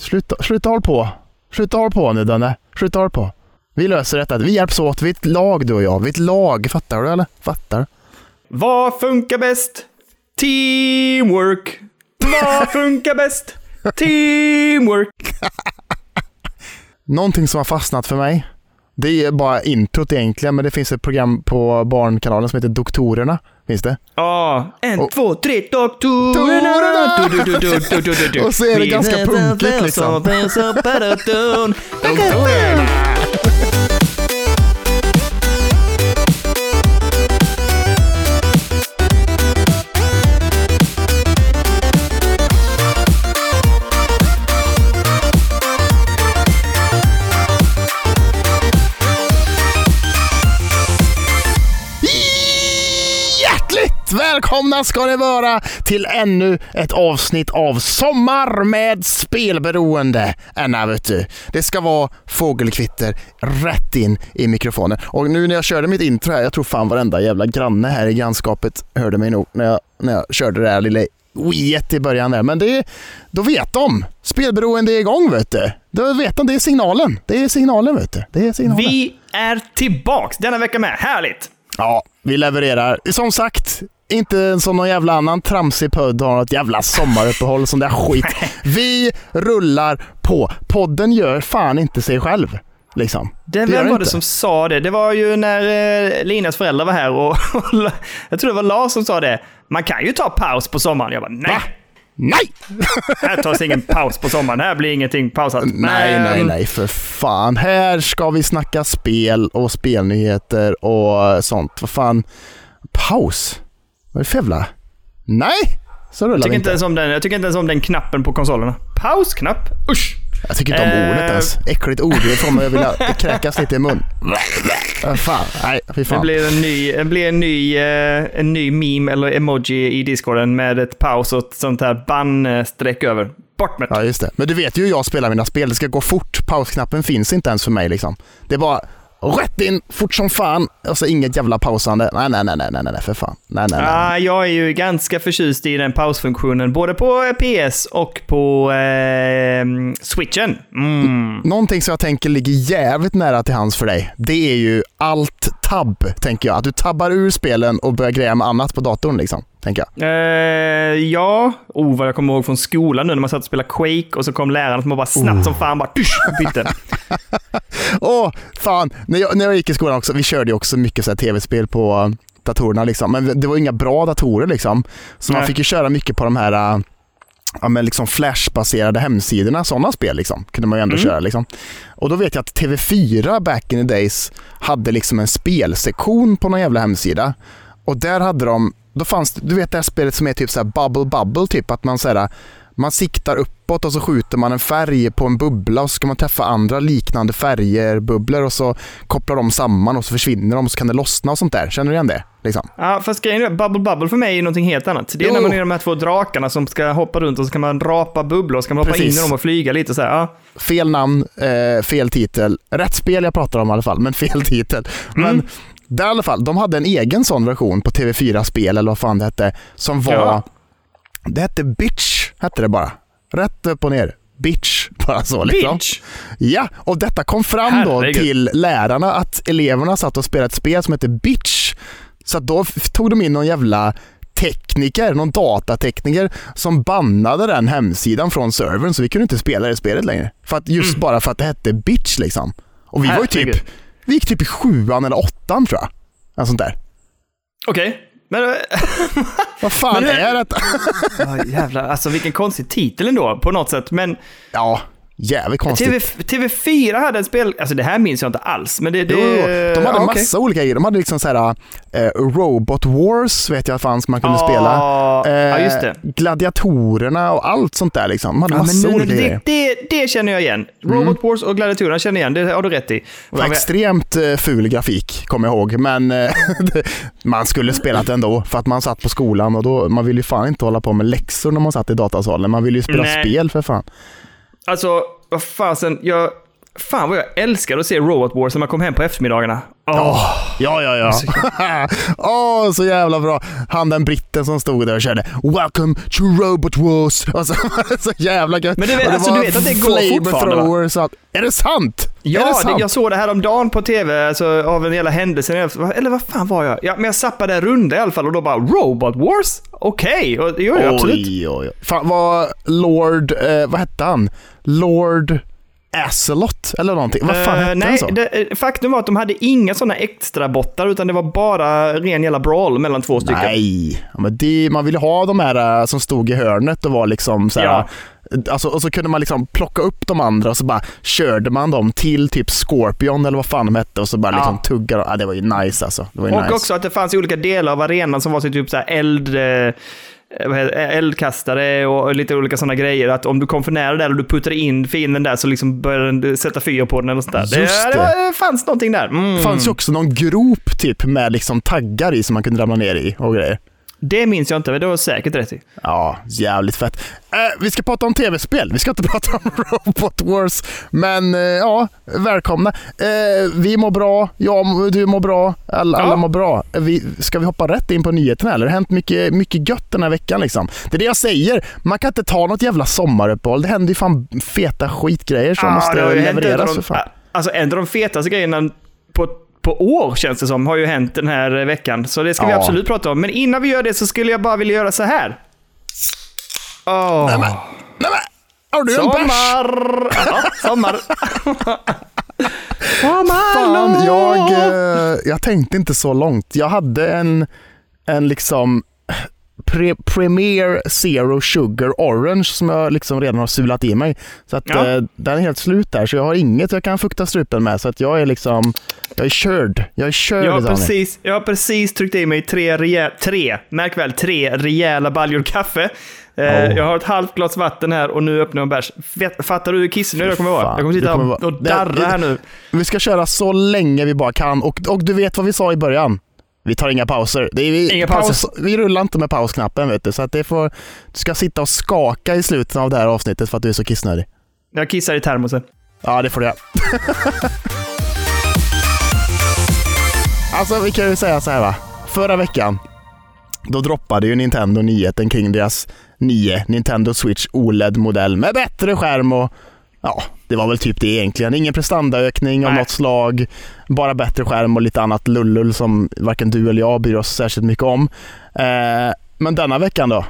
Sluta, sluta håll på. Sluta håll på nu Danne. Sluta håll på. Vi löser detta. Vi hjälps åt. Vi är ett lag du och jag. Vi är ett lag. Fattar du eller? Fattar? Vad funkar bäst? Teamwork. Vad funkar bäst? Teamwork. Någonting som har fastnat för mig. Det är bara introt egentligen, men det finns ett program på Barnkanalen som heter Doktorerna. Finns det? Ja, en, Och- två, tre, doktorerna! Och så är det ganska punkigt, liksom. Doktorerna! Välkomna ska ni vara till ännu ett avsnitt av Sommar med spelberoende. Anna, vet du. Det ska vara fågelkvitter rätt in i mikrofonen. Och nu när jag körde mitt intro här, jag tror fan varenda jävla granne här i grannskapet hörde mig nog när jag, när jag körde det här lilla Wiet i början där. Men det, då vet de. Spelberoende är igång vet du. Då vet de, det är signalen. Det är signalen vet du. Det är signalen. Vi är tillbaks denna vecka med. Härligt! Ja, vi levererar. Som sagt, inte som någon jävla annan tramsig podd har något jävla sommaruppehåll sån där skit. Vi rullar på. Podden gör fan inte sig själv. Liksom. Det, gör vem var det inte. som sa det? Det var ju när eh, Linas föräldrar var här och, och jag tror det var Lars som sa det. Man kan ju ta paus på sommaren. Jag bara nej, Va? Nej! här tas ingen paus på sommaren. Här blir ingenting pausat. Nej, nej, Men- nej, för fan. Här ska vi snacka spel och spelnyheter och sånt. Vad fan. Paus? Vad är det för jävla... Nej! Så Jag rullar vi tycker, inte ens om den, jag tycker inte ens om den knappen på konsolerna. Pausknapp? Usch! Jag tycker inte om Eh. ordet ens. Äckligt ord. Det får mig att vilja kräkas lite i mun. Fan, nej, fy Det fan. blir en ny, det blir en ny, eh, en ny meme eller emoji i discorden med ett paus och ett sånt här bannstreck över. Bort med det. Ja, just det. Men du vet ju hur jag spelar mina spel. Det ska gå fort. Pausknappen finns inte ens för mig liksom. Det är bara rätt in, fort som fan. Och så inget jävla pausande. Nej, nej, nej, nej, nej, nej, för fan. Nej, nej, nej. Ah, jag är ju ganska förtjust i den pausfunktionen, både på eh, PS och på eh, switchen. Mm. Någonting som jag tänker ligger jävligt nära till hands för dig, det är ju allt tabb, tänker jag. Att du tabbar ur spelen och börjar greja med annat på datorn liksom, tänker jag. Eh, ja, oh, vad jag kommer ihåg från skolan nu när man satt och spelade Quake och så kom läraren som bara snabbt som fan bara tysch, bytte. Åh, fan. När jag, när jag gick i skolan också, vi körde ju också mycket så här tv-spel på datorerna liksom. Men det var inga bra datorer liksom. Så man Nej. fick ju köra mycket på de här äh, ja, men liksom flashbaserade hemsidorna, sådana spel liksom, kunde man ju ändå Mm. köra. Liksom. Och då vet jag att TV4 back in the days hade liksom en spelsektion på någon jävla hemsida. Och där hade de, då fanns du vet det här spelet som är typ så här bubble bubble, typ att man så här, man siktar uppåt och så skjuter man en färg på en bubbla och så ska man träffa andra liknande färger, bubblor och så kopplar de samman och så försvinner de och så kan det lossna och sånt där. Känner du igen det? Liksom. Ja, fast grejen är, Bubble Bubble för mig är någonting helt annat. Det är Jo. när man är de här två drakarna som ska hoppa runt och så kan man rapa bubblor och så kan man hoppa Precis. in i dem och flyga lite så här. Ja. fel namn, eh, fel titel. Rätt spel jag pratar om i alla fall, men fel titel. Men Mm. Där i alla fall, de hade en egen sån version på TV4 Spel, eller vad fan det hette, som var... Ja. Det hette Bitch, hette det bara. Rätt upp och ner. Bitch, bara så liksom. Bitch! Ja, och detta kom fram då Herregud. till lärarna att eleverna satt och spelade ett spel som hette Bitch. Så då tog de in någon jävla tekniker, någon datatekniker som bannade den hemsidan från servern så vi kunde inte spela det spelet längre. För att just bara för att det hette Bitch liksom. Och vi var ju typ, Mm. Herregud. Vi gick typ i sjuan eller åttan tror jag. En sånt där. Okej. Men, eh, Vad fan Men det- är detta? ja, jävlar, alltså vilken konstig titel ändå på något sätt. Men Ja, jävligt konstigt. TV, TV4 hade ett spel, alltså det här minns jag inte alls. Men det... det Jo, de hade ja, massa olika grejer. De hade liksom så här, eh, Robot Wars vet jag fanns man kunde Ja, spela. ja, just det. Gladiatorerna och allt sånt där liksom. De hade Ja, massa men nu, olika det, grejer. det, det känner jag igen. Robot Wars och Gladiatorerna känner jag igen, det har du rätt i. Och extremt eh, ful grafik, kommer jag ihåg. Men eh, man skulle spelat ändå för att man satt på skolan och då, man ville ju fan inte hålla på med läxor när man satt i datasalen. Man ville ju spela Nej. spel för fan. Alltså, vad fasen, jag... Fan vad jag älskar att se Robot Wars när man kommer hem på eftermiddagarna. Åh, Ja, ja, ja. Åh, så jävla bra. Han den britten som stod där och körde “Welcome to Robot Wars”. Och så, så jävla gött. Men du vet- alltså, du vet att det går fortfarande, va? flamethrowers och allt. Är det sant? Ja, det, jag såg det här om dagen på tv, alltså, av en jävla händelse. Eller vad fan var jag? Ja, men jag zappade en runda i alla fall och då bara Robot Wars? Okej, okay. jo, jo, absolut. Oj, oj, oj. Fan, vad Lord, eh, vad hette han? Lord Acelot eller någonting. Vad fan Eh, hette nej, han så? det, eh, faktum var att de hade inga sådana extra bottar utan det var bara ren jävla brawl mellan två stycken. Nej, men det, man ville ha de här eh, som stod i hörnet och var liksom så här, Ja. Alltså, och så kunde man liksom plocka upp de andra och så bara körde man dem till typ Scorpion eller vad fan de hette och så bara Ja. liksom tuggar. Ja, det var ju nice alltså. Ju Och nice. också att det fanns olika delar av arenan som var så typ så här eld... eh, det, eldkastare och lite olika sådana grejer. Att om du kom för nära där och du puttade in fienden där så liksom började den sätta fyr på den eller sånt där. Just det, det. det, var, det fanns någonting där. Mm. Det fanns ju också någon grop typ med liksom taggar i som man kunde ramla ner i och grejer. Det minns jag inte, men det var säkert rätt i. Ja, jävligt fett. Eh, vi ska prata om tv-spel. Vi ska inte prata om Robot Wars. Men eh, ja, välkomna. Eh, vi mår bra. Jag, du mår bra. Alla, alla Ja. mår bra. Vi, ska vi hoppa rätt in på nyheterna eller? Det har hänt mycket, mycket gött den här veckan liksom. Det är det jag säger. Man kan inte ta något jävla sommaruppehåll. Det händer ju fan feta skitgrejer som det måste levereras de- för fan. Alltså en av de fetaste grejerna på, på år känns det som har ju hänt den här veckan. Så det ska vi Ja. absolut prata om. Men innan vi gör det så skulle jag bara vilja göra så här. Åh. Nej men, har du en bärs? Sommar! Ja, sommar. Fan, jag, eh, jag tänkte inte så långt. Jag hade en, en liksom pre, Premier Zero Sugar Orange som jag liksom redan har sulat i mig. Så att Ja. eh, den är helt slut där, så jag har inget jag kan fukta strupen med. Så att jag är liksom, jag är körd. Jag är körd Jag har, precis, jag har precis tryckt i mig tre, rejä, tre, märk väl, tre rejäla baljor kaffe. Oh. Jag har ett halvt glas vatten här och nu öppnar jag en bärs. Fattar du hur kissnödig jag kommer vara? Jag kommer sitta kommer vara- och darra här nu. Vi ska köra så länge vi bara kan och, och du vet vad vi sa i början. Vi tar inga pauser. Det är vi, Inga pauser. paus, vi rullar inte med pausknappen vet du. Så att det får, du ska sitta och skaka i slutet av det här avsnittet för att du är så kissnödig. Jag kissar i termosen. Ja, det får du göra. alltså, vi kan ju säga så här va. Förra veckan, då droppade ju Nintendo nyheten kring deras nya Nintendo Switch OLED-modell med bättre skärm och ja, det var väl typ det egentligen. Ingen prestandaökning av Nej. något slag, bara bättre skärm och lite annat lullull som varken du eller jag bryr oss särskilt mycket om. Eh, men denna veckan då?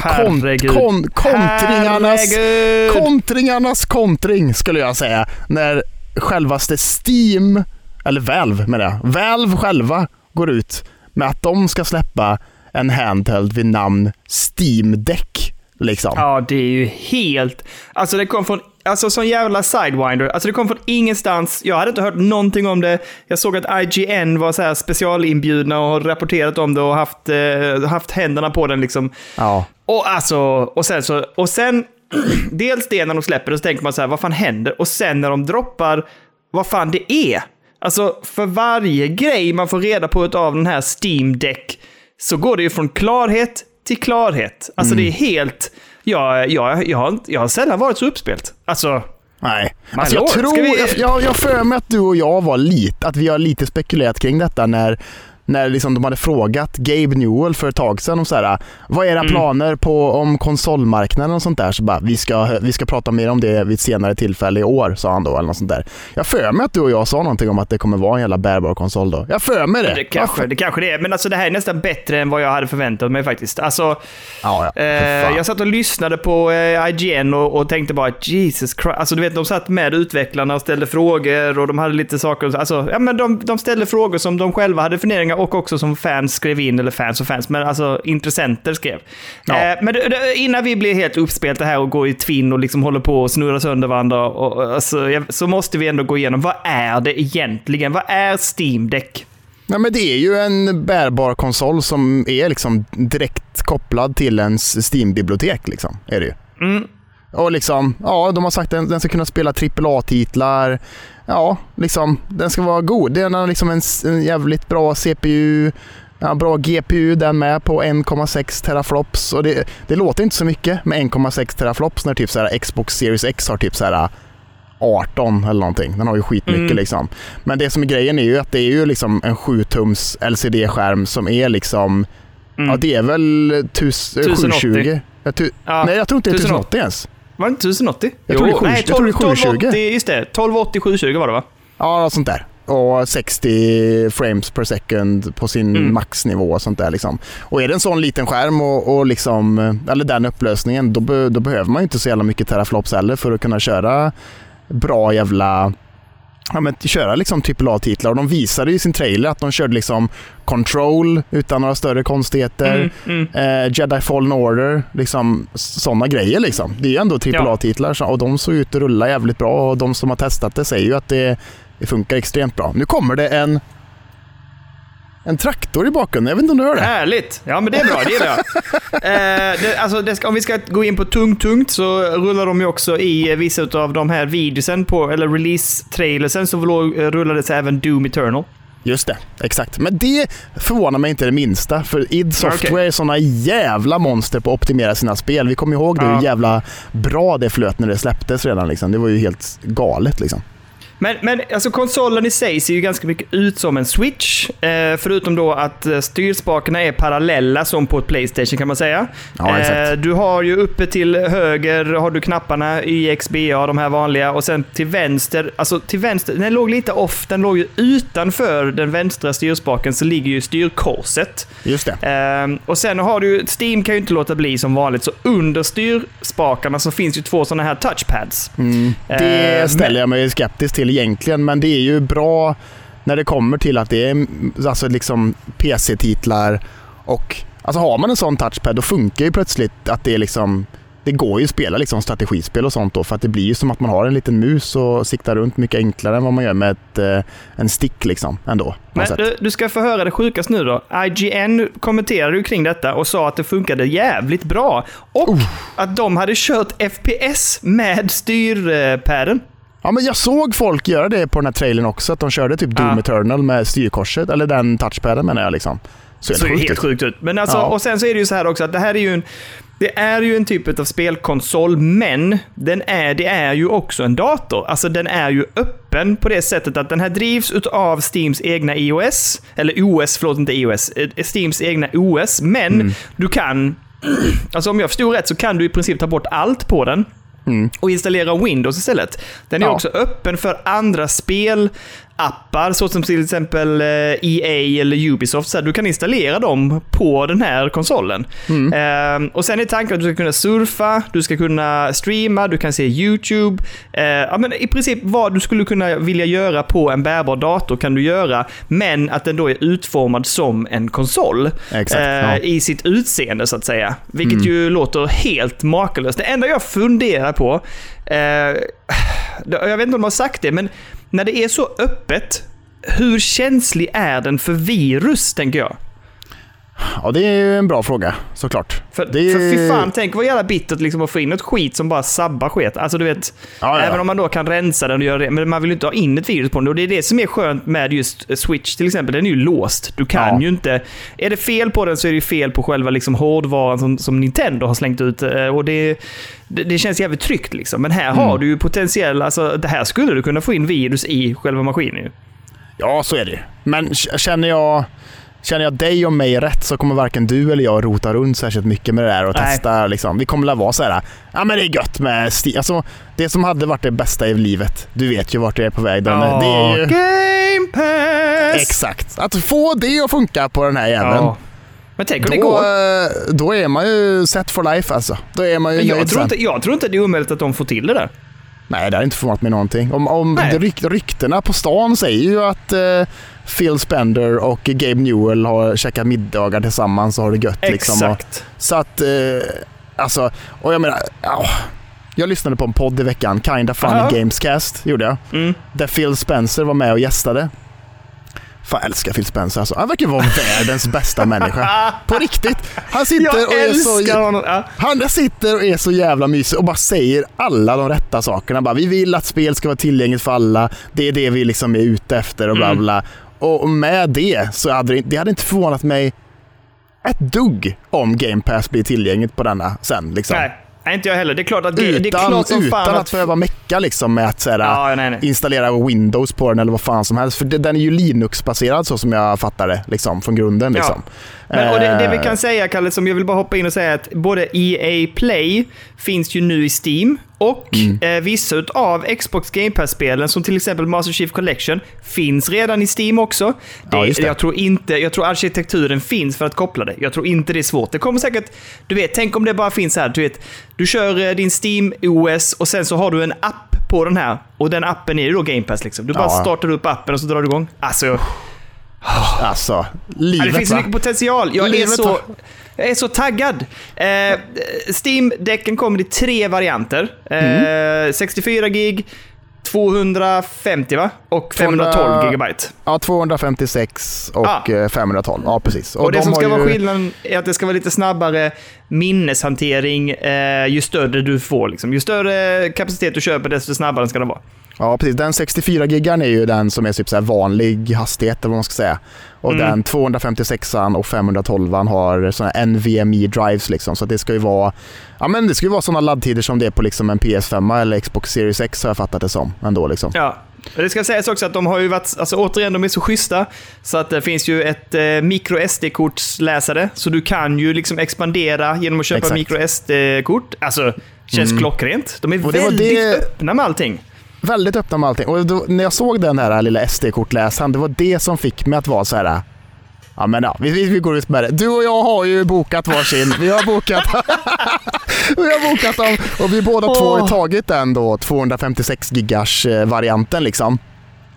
Herregud. kon, kontringarnas, Herregud. kontringarnas kontring skulle jag säga. När självaste Steam, eller Valve menar jag, Valve själva går ut med att de ska släppa en handheld vid namn Steam Deck. Liksom. Ja, det är ju helt... Alltså det kom från... Alltså sån jävla sidewinder. Alltså det kom från ingenstans. Jag hade inte hört någonting om det. Jag såg att IGN var så här specialinbjudna och har rapporterat om det och haft, eh, haft händerna på den liksom. Ja. Och alltså, och sen så, och sen, dels det när de släpper det så tänker man så här, vad fan händer? Och sen när de droppar vad fan det är. Alltså, för varje grej man får reda på av den här Steam Deck så går det ju från klarhet till klarhet. Alltså det är helt, jag, jag, jag, har, jag har sällan varit så uppspelt. Alltså, Nej. Alltså jag tror, vi- jag, jag, jag för mig att du och jag var lite, att vi har lite spekulerat kring detta när, när liksom de hade frågat Gabe Newell för ett tag sedan om så här, vad är era Mm. planer på om konsolmarknaden och sånt där? Så bara, vi ska, vi ska prata mer om det vid ett senare tillfälle i år, sa han då. Eller något sånt där. Jag för mig att du och jag sa någonting om att det kommer vara en jävla bärbar konsol då. Jag för mig det. det kanske, det kanske det är. Men alltså det här är nästan bättre än vad jag hade förväntat mig faktiskt. Alltså, Ja, ja. Eh, jag satt och lyssnade på eh, IGN och, och tänkte bara Jesus Christ. Alltså du vet, de satt med utvecklarna och ställde frågor och de hade lite saker. Alltså, ja, men de, de ställde frågor som de själva hade funderingar och också som fans skrev in, eller fans och fans, men alltså intressenter skrev. Ja. Eh, men innan vi blir helt uppspelta här och går i tvinn och liksom håller på och snurrar sönder varandra, och, alltså, så måste vi ändå gå igenom, vad är det egentligen? Vad är Steam Deck? Nej, men det är ju en bärbar konsol som är liksom direkt kopplad till ens Steam-bibliotek. Liksom, är det ju. Mm. Och liksom, ja, de har sagt att den, ska kunna spela AAA-titlar. Ja, liksom, den ska vara god. Den har liksom en, en jävligt bra CPU, ja, bra GPU den med på 1,6 teraflops. Och det, det låter inte så mycket med 1,6 teraflops när typ så här Xbox Series X har typ så här 18 eller någonting. Den har ju skitmycket Mm. liksom. Men det som är grejen är ju att det är ju liksom en 7-tums LCD-skärm som är liksom, Mm. ja det är väl tus, 1080. 720. Jag tu, Ja, nej jag tror inte det är 1080. 1080 ens. Var det inte 1080? Jag tror det är sju- nej, jag tror det är 12, 720. 1280, just det. 1280 720 var det va? Ja, något sånt där. Och 60 frames per second på sin Mm. maxnivå och sånt där. Liksom. Och är det en sån liten skärm och, och liksom, eller den upplösningen, då, be, då behöver man ju inte så jävla mycket teraflops heller för att kunna köra bra jävla Ja, men köra liksom AAA-titlar och de visade i sin trailer att de körde liksom Control utan några större konstigheter. Mm, mm. Eh, Jedi Fallen Order, liksom sådana grejer liksom. Det är ju ändå AAA-titlar och de såg ut att rulla jävligt bra och de som har testat det säger ju att det, det funkar extremt bra. Nu kommer det en en traktor i bakgrunden. Jag vet inte om du hör det? Härligt! Ja, men det är bra. Det gillar jag. eh, det, alltså, det ska, om vi ska gå in på tungt, tungt så rullar de ju också i vissa av de här videosen på, eller release-trailersen, så eh, rullades även Doom Eternal. Just det, exakt. Men det förvånar mig inte det minsta, för id Software Okej. är såna jävla monster på att optimera sina spel. Vi kommer ihåg det, Ja. hur jävla bra det flöt när det släpptes redan. Liksom. Det var ju helt galet. Liksom. Men, men alltså konsolen i sig ser ju ganska mycket ut som en Switch. Eh, förutom då att eh, styrspakarna är parallella som på ett Playstation kan man säga. Ja. Eh, du har ju uppe till höger har du knapparna YXBA, de här vanliga. Och sen till vänster, alltså till vänster, den låg lite off. Den låg ju utanför den vänstra styrspaken så ligger ju styrkorset. Just det. Ehm, och sen har du, Steam kan ju inte låta bli som vanligt, så under styrspakarna så finns ju två sådana här touchpads. Mm. Det Eh, ställer jag mig skeptisk till egentligen, men det är ju bra när det kommer till att det är alltså liksom PC-titlar och alltså har man en sån touchpad då funkar ju plötsligt att det är liksom det går ju att spela liksom strategispel och sånt då för att det blir ju som att man har en liten mus och siktar runt mycket enklare än vad man gör med ett, eh, en stick liksom ändå. Men du, du ska få höra det sjukaste nu då. IGN kommenterade ju kring detta och sa att det funkade jävligt bra. Och att de hade kört FPS med styrpaden. Ja, men jag såg folk göra det på den här trailern också, att de körde typ Doom Ja. Eternal med styrkorset, eller den touchpaden menar jag liksom. Så det helt helt sjukt ut. sjukt ut. Men alltså, Ja. och sen så är det ju så här också att det här är ju en... Det är ju en typ av spelkonsol, men den är, det är ju också en dator. Alltså den är ju öppen på det sättet att den här drivs av Steams egna iOS, eller OS, förlåt inte iOS, eh, Steams egna OS, men Mm. du kan, alltså om jag förstod rätt så kan du i princip ta bort allt på den. Och installera Windows istället. Den är Mm. Ja. också öppen för andra spelappar, såsom till exempel eh, EA eller Ubisoft. Så här, du kan installera dem på den här konsolen. Mm. Eh, och sen är tanken att du ska kunna surfa, du ska kunna streama, du kan se YouTube. Eh, ja, men I princip vad du skulle kunna vilja göra på en bärbar dator kan du göra, men att den då är utformad som en konsol. Exakt, eh, ja. I sitt utseende så att säga. Vilket Mm. ju låter helt makalöst. Det enda jag funderar på, eh, jag vet inte om de har sagt det, men när det är så öppet, hur känslig är den för virus, tänker jag? Ja, det är ju en bra fråga såklart. För, det är... för fy fan, tänk vad jävla bittert liksom att få in ett skit som bara sabbar skit. Alltså du vet, Ja, ja. även om man då kan rensa den och göra det, men man vill ju inte ha in ett virus på den. Och det är det som är skönt med just Switch till exempel, den är ju låst. Du kan Ja. ju inte... Är det fel på den så är det ju fel på själva liksom hårdvaran som, som Nintendo har slängt ut. eh, Och det, det, det känns jävligt tryggt liksom. Men här Mm. har du ju potentiell, alltså det här skulle du kunna få in virus i själva maskinen ju. Ja, så är det ju. Men känner jag, känner jag dig och mig rätt så kommer varken du eller jag rota runt särskilt mycket med det där och Nej. testa. Liksom. Vi kommer att vara så här, ja men det är gött med Steam. Alltså, det som hade varit det bästa i livet, du vet ju vart det är på väg. Den, det är ju, Game Pass! exakt. Att få det att funka på den här jäveln. Ja. Men tänk om det Då, går. eh, då är man ju set for life alltså. Då är man ju jag, tror inte, jag tror inte det är omöjligt att de får till det där. Nej, det har inte förvånat mig någonting. Om, om ryk, ryktena på stan säger ju att eh, Phil Spender och Gabe Newell har käkat middagar tillsammans och har det gött. Liksom, och, Exakt. så att, eh, alltså, och jag menar, ja, jag lyssnade på en podd i veckan, Kinda Funny Ja. Gamescast, gjorde jag. Mm. Där Phil Spencer var med och gästade. Fan, jag älskar Phil Spencer alltså. Han verkar vara världens bästa människa. På riktigt. Han sitter och Jag är så... honom. Ja. Han sitter och är så jävla mysig och bara säger alla de rätta sakerna. Bara, vi vill att spel ska vara tillgängligt för alla. Det är det vi liksom är ute efter och bla Mm. bla. Och med det så hade det, det hade inte förvånat mig ett dugg om Game Pass blir tillgängligt på denna sen. Liksom. Nej. Nej, inte jag heller. Det är klart att det, Utan, det är klart som utan fan att, behöva mecka liksom med att såhär, Ja, nej, nej. installera Windows på den eller vad fan som helst. För den är ju Linux-baserad så som jag fattar det, liksom, från grunden. Ja. Men, och det, det vi Eh, kan säga, Kalle, som jag vill bara hoppa in och säga att både EA Play finns ju nu i Steam och Mm. eh, vissa av Xbox Game Pass-spelen, som till exempel Master Chief Collection, finns redan i Steam också. Det, Ja, det. Jag, tror inte, jag tror arkitekturen finns för att koppla det. Jag tror inte det är svårt. Det kommer säkert... Du vet, tänk om det bara finns här. Du vet, du kör eh, din Steam OS och sen så har du en app på den här. Och den appen är ju då Game Pass liksom. Du bara Ja. startar upp appen och så drar du igång. Alltså... Alltså, Ja, livet det finns så va? mycket potential. Jag är, Livet, så, va? jag är så taggad. Eh, Steam-däcken kommer i tre varianter. Eh, 64 gig, 250 va? Och 512 200 gigabyte. Ja, 256 och Ah. eh, 512. Ja, precis. Och, det de som ska ju- vara skillnaden är att det ska vara lite snabbare minneshantering eh, ju större du får. Liksom. Ju större kapacitet du köper, desto snabbare ska den vara. Ja, precis. Den 64 gigan är ju den som är typ så vanlig hastighet, eller vad man ska säga. Och Mm. den 256 och 512 har såna NVMe drives liksom. Så det ska ju vara, ja men det ska ju vara sådana laddtider som det är på liksom en PS5 eller Xbox Series X har jag fattat det som ändå liksom. Ja. Det ska sägas också att de har ju varit, alltså återigen, de är så schyssta. Så att det finns ju ett eh, micro SD-kortsläsare. Så du kan ju liksom expandera genom att köpa Exakt. micro SD-kort. Alltså, känns Mm. klockrent. De är väldigt det- öppna med allting. Väldigt öppna med allting. Och då, när jag såg den här lilla SD-kortläsaren, det var det som fick mig att vara så här. Ja men ja, vi, vi, går ut med det. Du och jag har ju bokat varsin. Vi har bokat, vi har bokat dem och vi båda två har tagit den då 256 gigars eh, varianten liksom.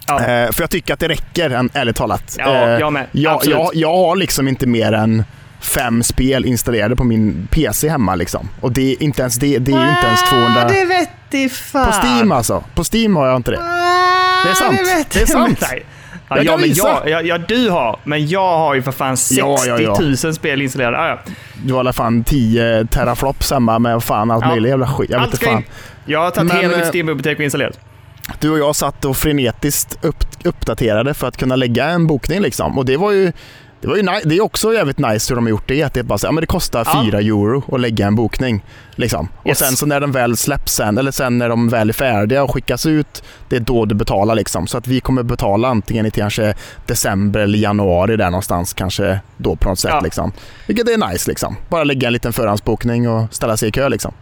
Ja. Eh, för jag tycker att det räcker, ärligt talat. Ja, Eh, jag med. Jag, jag, jag har liksom inte mer än fem spel installerade på min PC hemma liksom. Och det är inte ens det, det är ju inte ens 200... Ah, det vet i fan. På Steam alltså. På Steam har jag inte det. Det är sant. Ah, vet Det är sant. Ja, Jag ja, men jag, ja, ja, du har. Men jag har ju för fan 60 Ja, ja, ja. 000 spel installerade. Ah, ja. Du har i alla fall 10 teraflops hemma med fan allt Ja. möjligt jävla skit. Jag vet Allt inte ska fan. Jag har tagit Men, hela eh, mitt Steam-bibliotek och installerat. Du och jag satt och frenetiskt upp, uppdaterade för att kunna lägga en bokning liksom. Och det var ju det, var ju det är också jävligt nice hur de har gjort det. Att det, bara så, ja, men det kostar Ja. 4 euro att lägga en bokning. Liksom. Och Yes. sen så när den väl släpps sen, eller sen när de väl är färdiga och skickas ut, det är då du betalar. Liksom. Så att vi kommer betala antingen i kanske december eller januari där någonstans. Kanske då på något sätt. Ja. Liksom. Vilket är nice liksom. Bara lägga en liten förhandsbokning och ställa sig i kö liksom.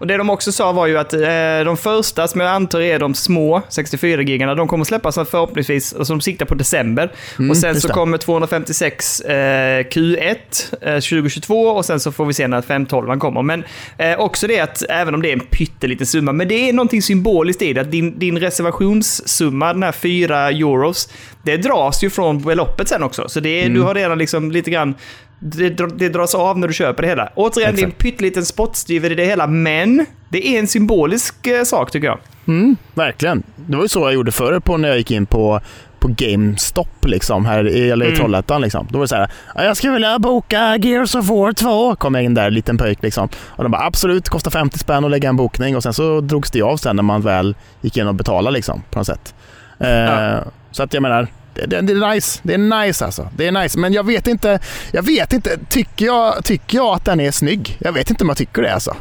Och det de också sa var ju att eh, de första, som jag antar är de små 64 gigarna, de kommer släppas förhoppningsvis, alltså de siktar på december. Mm, och sen så det. kommer 256 eh, Q1 eh, 2022 och sen så får vi se när 512 kommer. Men eh, också det att, även om det är en pytteliten summa, men det är någonting symboliskt i det, att din, din reservationssumma, den här 4 euros, det dras ju från beloppet sen också. Så det är, Mm. du har redan liksom lite grann det, det dras av när du köper det hela. Återigen, det är en Exakt. pytteliten spottstyver i det hela, men det är en symbolisk eh, sak tycker jag. Mm, verkligen. Det var ju så jag gjorde förr på när jag gick in på, på GameStop liksom, här i, eller i Mm. Trollhättan. Liksom. Då var det så här, "Ja, jag skulle vilja boka Gears of War 2. Kom jag in där, liten pöjk liksom. Och de bara absolut, kostar 50 spänn att lägga en bokning och sen så drogs det av sen när man väl gick in och betalade liksom, på något sätt. Eh, Ja. Så att jag menar, det, det, är nice. Det är nice alltså. Det är nice. Men jag vet inte, jag vet inte, tycker jag, tycker jag att den är snygg? Jag vet inte om jag tycker det alltså.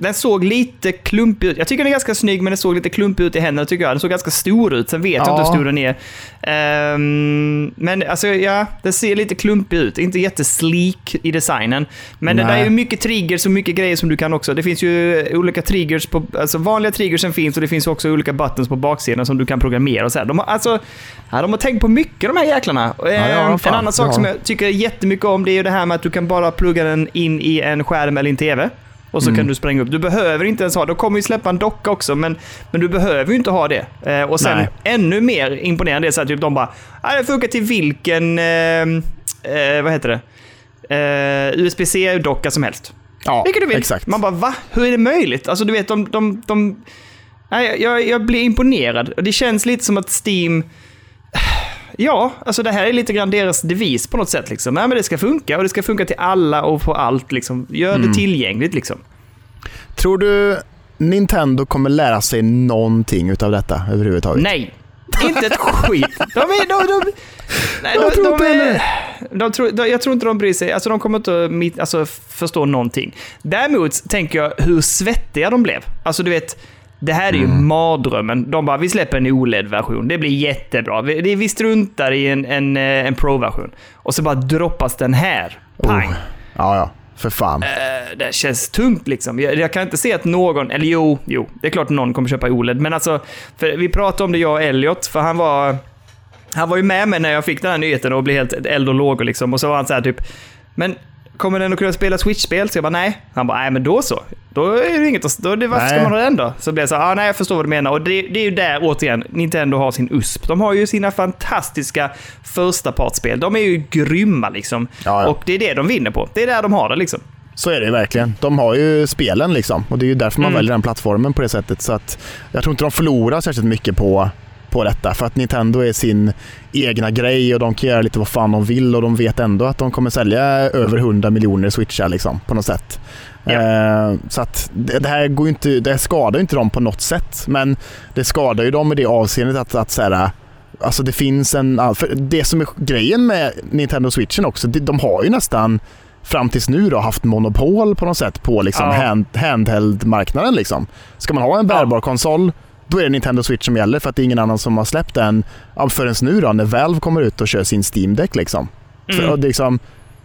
Den såg lite klumpig ut. Jag tycker den är ganska snygg, men den såg lite klumpig ut i händerna tycker jag. Den såg ganska stor ut, sen vet jag Ja. inte hur stor den är. Ehm, men alltså, ja, den ser lite klumpig ut. Inte jättesleek i designen. Men det där Nej. är ju mycket triggers och mycket grejer som du kan också. Det finns ju olika triggers på, alltså vanliga triggersen finns och det finns också olika buttons på baksidan som du kan programmera och så här. De har, alltså, ja, de har tänkt på mycket de här jäklarna. ja, Ehm, fan, en annan sak som jag tycker jättemycket om det är ju det här med att du kan bara plugga den in i en skärm eller en TV. Och så Mm. kan du spränga upp. Du behöver inte ens ha, de kommer ju släppa en docka också, men, men du behöver ju inte ha det. Eh, och sen Nej. ännu mer imponerande är så att typ de bara, "Ah, det funkar till vilken, eh, eh, vad heter det? Eh, USB-C-docka som helst. Ja, Vilket du vill. exakt. Man bara, va? Hur är det möjligt? Alltså du vet, de... de, de nej, jag, jag blir imponerad. Det känns lite som att Steam... Ja, alltså det här är lite grann deras devis på något sätt. Liksom. Nej, men det ska funka och det ska funka till alla och på allt. Liksom. Gör Mm. det tillgängligt liksom. Tror du Nintendo kommer lära sig någonting utav detta överhuvudtaget? Nej. Inte ett skit. De är... De, de, nej, Jag de, tror de, inte är, de tror, de, jag tror inte de bryr sig. Alltså de kommer inte att mitt- alltså, förstå någonting. Däremot tänker jag hur svettiga de blev. Alltså du vet, det här är ju Mm. mardrömmen. De bara, vi släpper en OLED-version. Det blir jättebra. Vi, vi struntar i en, en, eh, en Pro-version. Och så bara droppas den här. Pang. Oh. Ja, ja. För fan. Eh, det känns tungt liksom. Jag, jag kan inte se att någon, eller jo, jo, det är klart någon kommer köpa OLED, men alltså, för vi pratade om det jag och Elliot, för han var, han var ju med mig när jag fick den här nyheten och blev helt eld och lågor liksom, och så var han så här typ, men kommer den att kunna spela Switch-spel? Så jag bara nej. Han bara, nej men då så. Då är det inget då, det, varför ska Nej. man ha den då? Så blev jag så ah, nej jag förstår vad du menar. Och det, det är ju där återigen, Nintendo har sin USP. De har ju sina fantastiska första partsspel. De är ju grymma liksom. Ja, ja. Och det är det de vinner på. Det är där de har det liksom. Så är det ju verkligen. De har ju spelen liksom och det är ju därför man Mm. väljer den plattformen på det sättet. Så att jag tror inte de förlorar särskilt mycket på, på detta för att Nintendo är sin egna grej och de kan göra lite vad fan de vill och de vet ändå att de kommer sälja över 100 miljoner switchar liksom på något sätt. Ja. Eh, så att det, här går inte, det här skadar inte dem på något sätt men det skadar ju dem i det avseendet att, att så här, Alltså det finns en... För det som är grejen med Nintendo Switchen också, de, har ju nästan fram tills nu då haft monopol på något sätt på liksom Ja. hand, handheld-marknaden. Liksom. Ska man ha en bärbar konsol, då är det Nintendo Switch som gäller för att det är ingen annan som har släppt den förrän nu då när Valve kommer ut och kör sin Steam Deck. Liksom. För, Mm. och är liksom,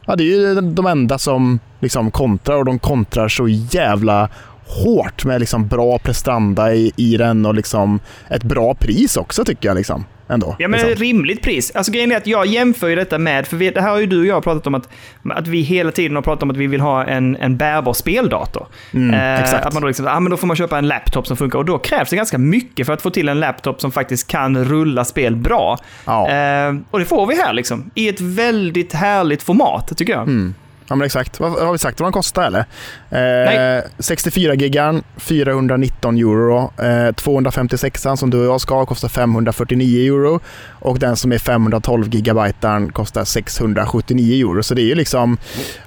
ja, det är ju de enda som liksom kontrar och de kontrar så jävla hårt med liksom bra prestanda i, i den och liksom ett bra pris också tycker jag. Liksom, ändå, Ja, men liksom. ett rimligt pris. Alltså grejen är att jag jämför ju detta med, för vi, det här har ju du och jag pratat om att, att vi hela tiden har pratat om att vi vill ha en, en bärbar speldator. Mm, Eh, exakt. Att man då liksom, ah, men då får man köpa en laptop som funkar och då krävs det ganska mycket för att få till en laptop som faktiskt kan rulla spel bra. Ja. Eh, och det får vi här liksom, i ett väldigt härligt format tycker jag. Mm. Ja men exakt. Vad har vi sagt vad den kostar eller? Eh, Nej. 64 gigan, 419 euro. Eh, 256 som du och jag ska ha kostar 549 euro. Och den som är 512 gigabyte kostar 679 euro. Så det är ju liksom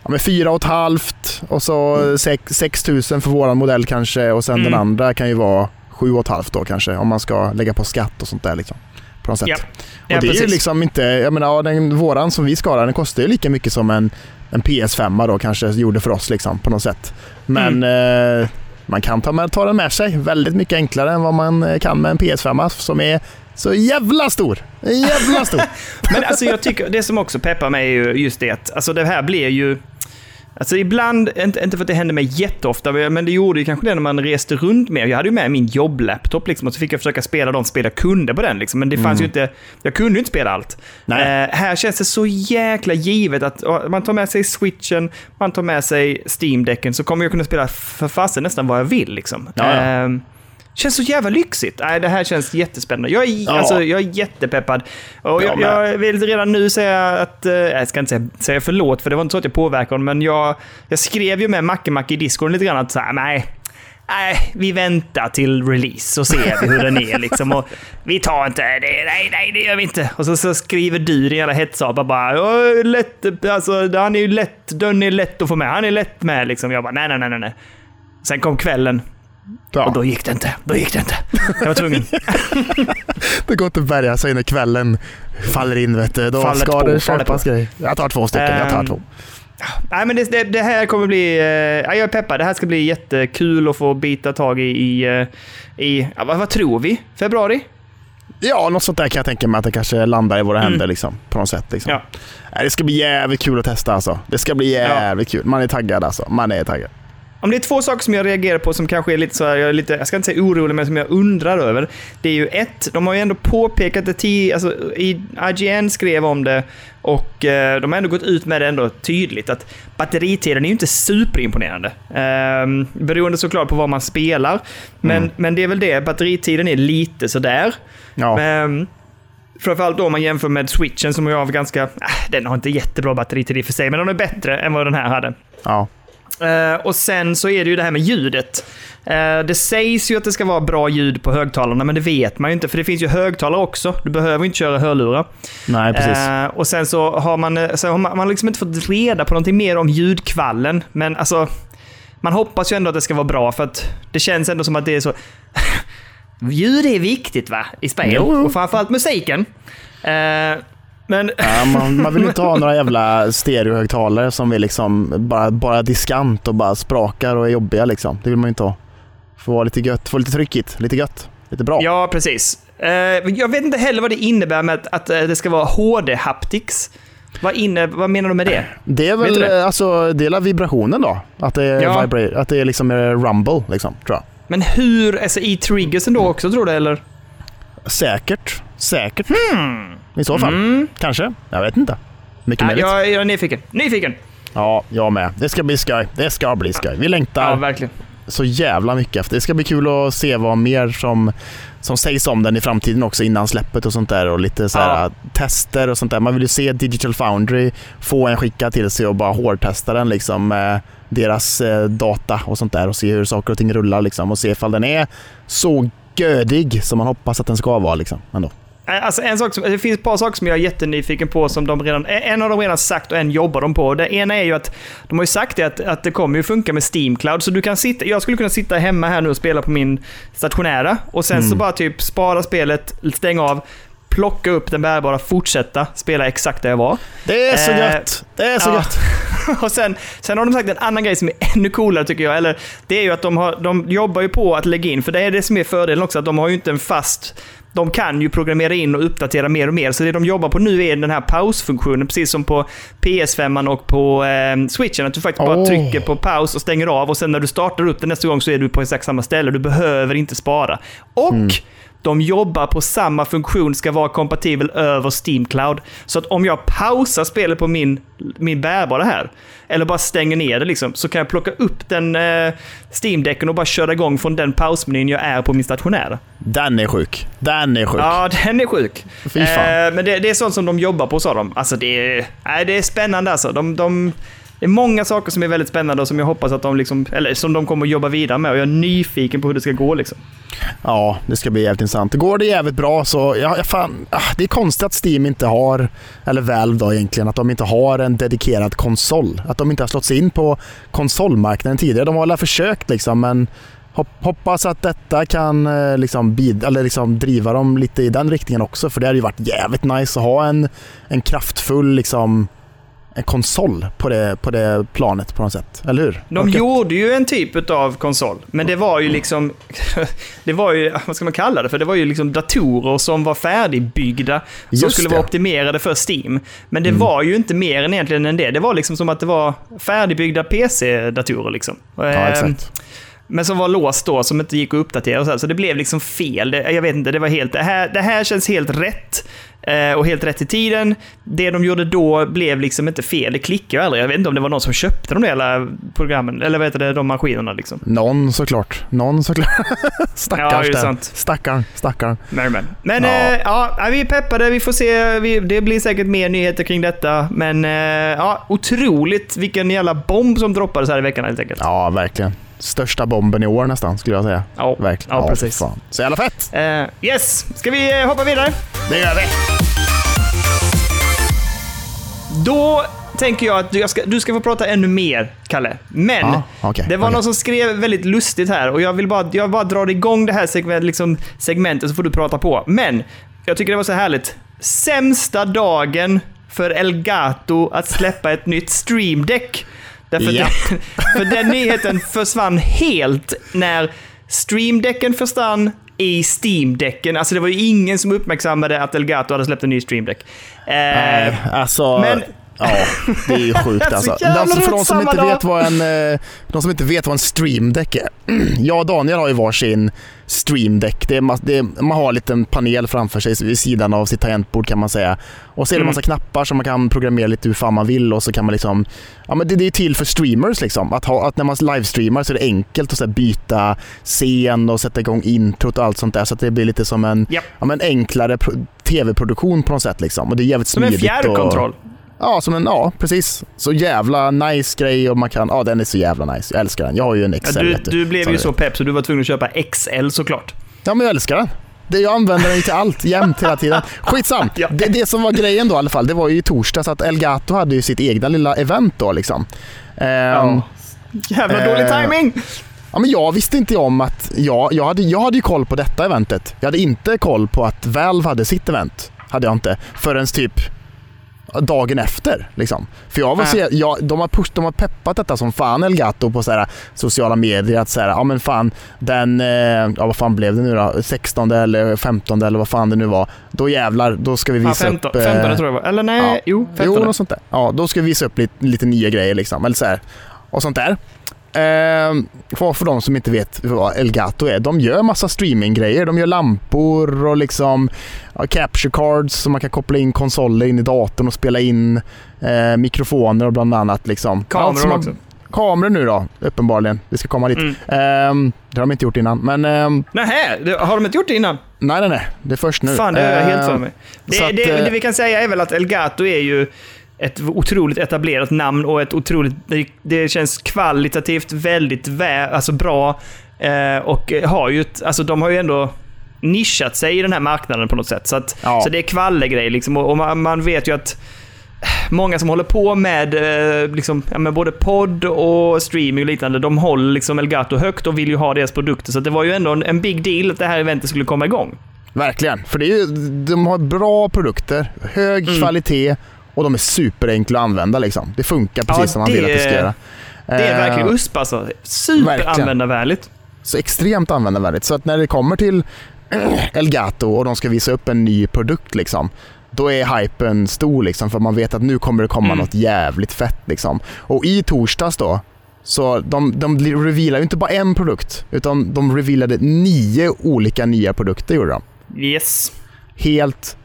ja, men 4 och ett halvt och så 6 000 för våran modell kanske. Och sen Mm. den andra kan ju vara 7 och ett halvt då kanske. Om man ska lägga på skatt och sånt där liksom. På något sätt. Ja. Och Ja, det är ju precis. liksom inte, jag menar, den, våran som vi ska den kostar ju lika mycket som en, en PS5 då kanske gjorde för oss liksom på något sätt. Men Mm. eh, man kan ta, med, ta den med sig väldigt mycket enklare än vad man eh, kan med en PS5 som är så jävla stor. Jävla stor. Men alltså jag tycker, det som också peppar mig är ju just det att alltså det här blir ju... Alltså ibland, inte, inte för att det händer mig jätteofta, men det gjorde ju kanske det när man reste runt mer. Jag hade ju med min jobblaptop liksom, och så fick jag försöka spela de spel jag kunde på den. Liksom, men det fanns ju inte, jag kunde ju inte spela allt. Eh, här känns det så jäkla givet att man tar med sig switchen, man tar med sig Steam-däcken, så kommer jag kunna spela för fasen nästan vad jag vill. Liksom. Ja, ja. Eh, Känns så jävla lyxigt. Nej, det här känns jättespännande. Jag är, Ja. alltså, jag är jättepeppad. Och Jag jag, vill redan nu säga att... eh, jag ska inte säga, säga förlåt, för det var inte så att jag påverkade honom, men jag, jag skrev ju med Macke Macke i Discord lite grann att så här, nej, nej, vi väntar till release så ser vi hur den är liksom. Och vi tar inte det, nej, nej, det gör vi inte. Och så, så skriver du din jävla hetsapa bara, "Ja, lätt, alltså, han är ju lätt, den är lätt att få med, han är lätt med liksom. Jag bara, nej, nej, nej, nej. Sen kom kvällen Ja, och då gick det inte. Då gick det inte. Jag var tvungen. det går inte att bärga sig när kvällen faller in. Vet du. Då Faller ska på, det faller köpas på. grejer. Jag tar två stycken. jag tar Ehm, två. Nej, men det, det, det här kommer bli... Eh, ja, jag är peppad. Det här ska bli jättekul att få bita tag i... i, eh, i ja, vad, vad tror vi? Februari? Ja, något sånt där kan jag tänka mig att det kanske landar i våra Mm. händer liksom, på något sätt. Liksom. Ja. Det ska bli jävligt kul att testa alltså. Det ska bli jävligt kul. Man är taggad alltså. Man är taggad. Om det är två saker som jag reagerar på som kanske är lite så här, jag, är lite, jag ska inte säga orolig, men som jag undrar över. Det är ju ett, de har ju ändå påpekat det till, alltså IGN skrev om det och eh, de har ändå gått ut med det ändå tydligt att batteritiden är ju inte superimponerande. Eh, beroende såklart på vad man spelar. Men, Mm. men det är väl det, batteritiden är lite sådär. Ja. Men, framförallt då om man jämför med switchen som jag har ganska... Äh, den har inte jättebra batteritid i och för sig, men den är bättre än vad den här hade. ja. Eh, och sen så är det ju det här med ljudet. Eh, det sägs ju att det ska vara bra ljud på högtalarna, men det vet man ju inte. För det finns ju högtalare också. Du behöver inte köra hörlurar. Nej, precis. Eh, och sen så har man, så har man, man har liksom inte fått reda på någonting mer om ljudkvallen. Men alltså, man hoppas ju ändå att det ska vara bra, för att det känns ändå som att det är så... ljud är viktigt va, i spel. Jo, jo. Och framförallt musiken. Men Ja, man, man vill inte ha några jävla stereohögtalare som är liksom bara, bara diskant och bara sprakar och är jobbiga liksom. Det vill man inte ha. Få vara lite gött, få lite tryckigt, lite gött, lite bra. ja, precis. Eh, jag vet inte heller vad det innebär med att, eh, det ska vara HD-haptics. Vad, inne, vad menar du med det? Det är väl det? alltså, del av vibrationen då. Att det är, Ja. vibra- att det är liksom rumble, liksom, tror jag. Men hur, alltså i triggersen då också tror du eller? Säkert. Säkert. I så fall. Mm. Kanske. Jag vet inte. Mycket Ja, möjligt. Ja, jag, jag är nyfiken. Nyfiken! jag med. Det ska bli skoj. Det ska bli skoj. Vi längtar Ja, verkligen. så jävla mycket efter. Det ska bli kul att se vad mer som, som sägs om den i framtiden också innan släppet och sånt där och lite så här Ja. tester och sånt där. Man vill ju se Digital Foundry få en skicka till sig och bara hårdtesta den liksom med deras eh, data och sånt där och se hur saker och ting rullar liksom och se ifall den är så gödig som man hoppas att den ska vara liksom ändå. Eh, Alltså en sak som, det finns ett par saker som jag är jättenyfiken på som de redan, en av dem redan sagt och en jobbar de på. Det ena är ju att de har ju sagt det att, att det kommer ju funka med Steam Cloud. Så du kan sitta, jag skulle kunna sitta hemma här nu och spela på min stationära och sen så bara typ spara spelet, stänga av, plocka upp den bärbara, fortsätta spela exakt där jag var. Det är så Eh, gött! Det är så ja. gött! och sen, sen har de sagt en annan grej som är ännu coolare tycker jag. Eller, det är ju att de, har, de jobbar ju på att lägga in, för det är det som är fördelen också, att de har ju inte en fast... De kan ju programmera in och uppdatera mer och mer. Så det de jobbar på nu är den här pausfunktionen, precis som på PS5 och på eh, switchen. Att du faktiskt bara trycker på paus och stänger av och sen när du startar upp den nästa gång så är du på exakt samma ställe. Du behöver inte spara. Och de jobbar på samma funktion, ska vara kompatibel över Steam Cloud. Så att om jag pausar spelet på min, min bärbara här, eller bara stänger ner det liksom, så kan jag plocka upp den eh, Steam-däcken och bara köra igång från den pausmenyn jag är på min stationära. Den är sjuk. Den är sjuk. Ja, den är sjuk. Fy fan. Eh, men det, det är sånt som de jobbar på, sa de. Alltså det är, nej, det är spännande alltså. De, de, det är många saker som är väldigt spännande och som jag hoppas att de liksom, eller som de kommer att jobba vidare med och jag är nyfiken på hur det ska gå liksom. Ja, det ska bli jävligt intressant. Går det jävligt bra så, ja, fan, ah, det är konstigt att Steam inte har, eller Valve då egentligen, att de inte har en dedikerad konsol. Att de inte har slått sig in på konsolmarknaden tidigare. De har väl försökt liksom, men hoppas att detta kan eh, liksom, bid, eller liksom driva dem lite i den riktningen också. För det hade ju varit jävligt nice att ha en, en kraftfull liksom, en konsol på det, på det planet på något sätt. Eller hur? De Och- gjorde ju en typ av konsol, men det var ju liksom... Det var ju, vad ska man kalla det för? Det var ju liksom datorer som var färdigbyggda, som Just skulle det. Mm. vara optimerade för Steam. Men det var ju inte mer än egentligen än det. Det var liksom som att det var färdigbyggda PC-datorer liksom. Ja, Ehm, exakt. Men som var låst då, som inte gick att uppdatera och så, här. så det blev liksom fel. Det, jag vet inte, det var helt... Det här, det här känns helt rätt. eh, och helt rätt i tiden. Det de gjorde då blev liksom inte fel. Det klickade ju aldrig. Jag vet inte om det var någon som köpte de där jävla programmen, eller vad heter det, de maskinerna liksom. Någon såklart. Någon såklart. Stackars Ja, det är sant. Stackarn, stackarn. Men, men. men Ja. eh, ja, vi är peppade. Vi får se. Vi, det blir säkert mer nyheter kring detta. Men eh, ja, otroligt vilken jävla bomb som droppades här i veckan helt enkelt. Ja, verkligen. Största bomben i år nästan, skulle jag säga. Ja, Verkligen. ja, precis. Fan. Så jävla fett! Eh, yes, ska vi eh, hoppa vidare? Det gör vi! Då tänker jag att du ska, du ska få prata ännu mer, Kalle. Men Ja, okej, det var okej. någon som skrev väldigt lustigt här och jag vill bara, jag bara drar igång det här segment, liksom, segmentet så får du prata på. Men jag tycker det var så härligt. Sämsta dagen för Elgato att släppa ett nytt Stream Deck. Därför Ja. den, för den nyheten försvann helt när Stream Decken försvann i Steam-däcken. Alltså det var ju ingen som uppmärksammade att Elgato hade släppt en ny Stream Deck. Eh, Nej, alltså... men- Ja, det är ju sjukt alltså. alltså för de som, inte dag. vet vad en, eh, de som inte vet vad en stream deck är. Jag och Daniel har ju varsin stream deck. Det är, ma- det är, man har en liten panel framför sig vid sidan av sitt tangentbord kan man säga. Och så är det en Mm. massa knappar som man kan programmera lite hur fan man vill och så kan man liksom... Ja men det, det är till för streamers liksom. Att, ha, att när man livestreamar så är det enkelt att så byta scen och sätta igång introt och allt sånt där. Så att det blir lite som en Japp. ja, men enklare pro- tv-produktion på något sätt liksom. Och det är jävligt Som en smidigt. fjärrkontroll. Och, ja, som en, ja, precis. Så jävla nice grej och man kan, ja den är så jävla nice. Jag älskar den. Jag har ju en Ja, XL. du, vet du blev som ju du så pepp så du var tvungen att köpa XL såklart. Ja men jag älskar den. Det, jag använder den ju till allt, jämt hela tiden. Skitsam! Ja. Det, det som var grejen då i alla fall, det var ju i torsdags att Elgato hade ju sitt egna lilla event då liksom. Ehm, Ja. Jävla dålig eh, timing. Ja, men jag visste inte om att... Jag, jag, hade, jag hade ju koll på detta eventet. Jag hade inte koll på att Valve hade sitt event. Hade jag inte. Förrän typ dagen efter. Liksom. För jag var Äh. så, jag, de, har push, de har peppat detta som fan Elgato på så här, sociala medier. Att så här, ja men fan, den, eh, ja vad fan blev det nu då? 16 eller 15 eller vad fan det nu var. Då jävlar, då ska vi Ja, visa 15, upp... eh, 15 tror jag var. Eller nej, ja. jo, 15. Jo, något sånt där. Ja, då ska vi visa upp lite, lite nya grejer liksom. Eller så här, och sånt där. Ehm, för, för de som inte vet vad Elgato är, de gör massa streaminggrejer. De gör lampor och liksom ja, capture cards så man kan koppla in konsoler in i datorn och spela in eh, mikrofoner och bland annat. Liksom. Kameror som man- också. Kameror nu då, uppenbarligen. Vi ska komma dit. Mm. Ehm, det har de inte gjort innan, men ehm, Nähä, det, har de inte gjort det innan? nej, nej, nej. Det är först nu. Fan, det har jag helt för Ehm, mig. så Det, att, det, eh, det vi kan säga är väl att Elgato är ju ett otroligt etablerat namn och ett otroligt... Det, känns kvalitativt väldigt vä, alltså bra. Eh, och har ju ett, alltså de har ju ändå nischat sig i den här marknaden på något sätt. Så, att, Ja. så det är kvalle-grej liksom. Och, och man, man vet ju att många som håller på med, eh, liksom, ja, med både podd och streaming och liknande, de håller liksom Elgato högt och vill ju ha deras produkter. Så det var ju ändå en, en big deal att det här eventet skulle komma igång. Verkligen, för det är ju, de har bra produkter, hög Mm. kvalitet och de är superenkla att använda. Liksom. Det funkar precis Ja, som man vill att det ska göra. Det är Eh, verkligen USP alltså. Superanvändarvänligt. Så extremt användarvänligt. Så att när det kommer till Elgato och de ska visa upp en ny produkt, liksom, då är hypen stor. Liksom, för man vet att nu kommer det komma Mm. något jävligt fett. Liksom. Och i torsdags då, så de, de revealar ju inte bara en produkt, utan de revealade nio olika nya produkter. Gjorde de. Yes. Helt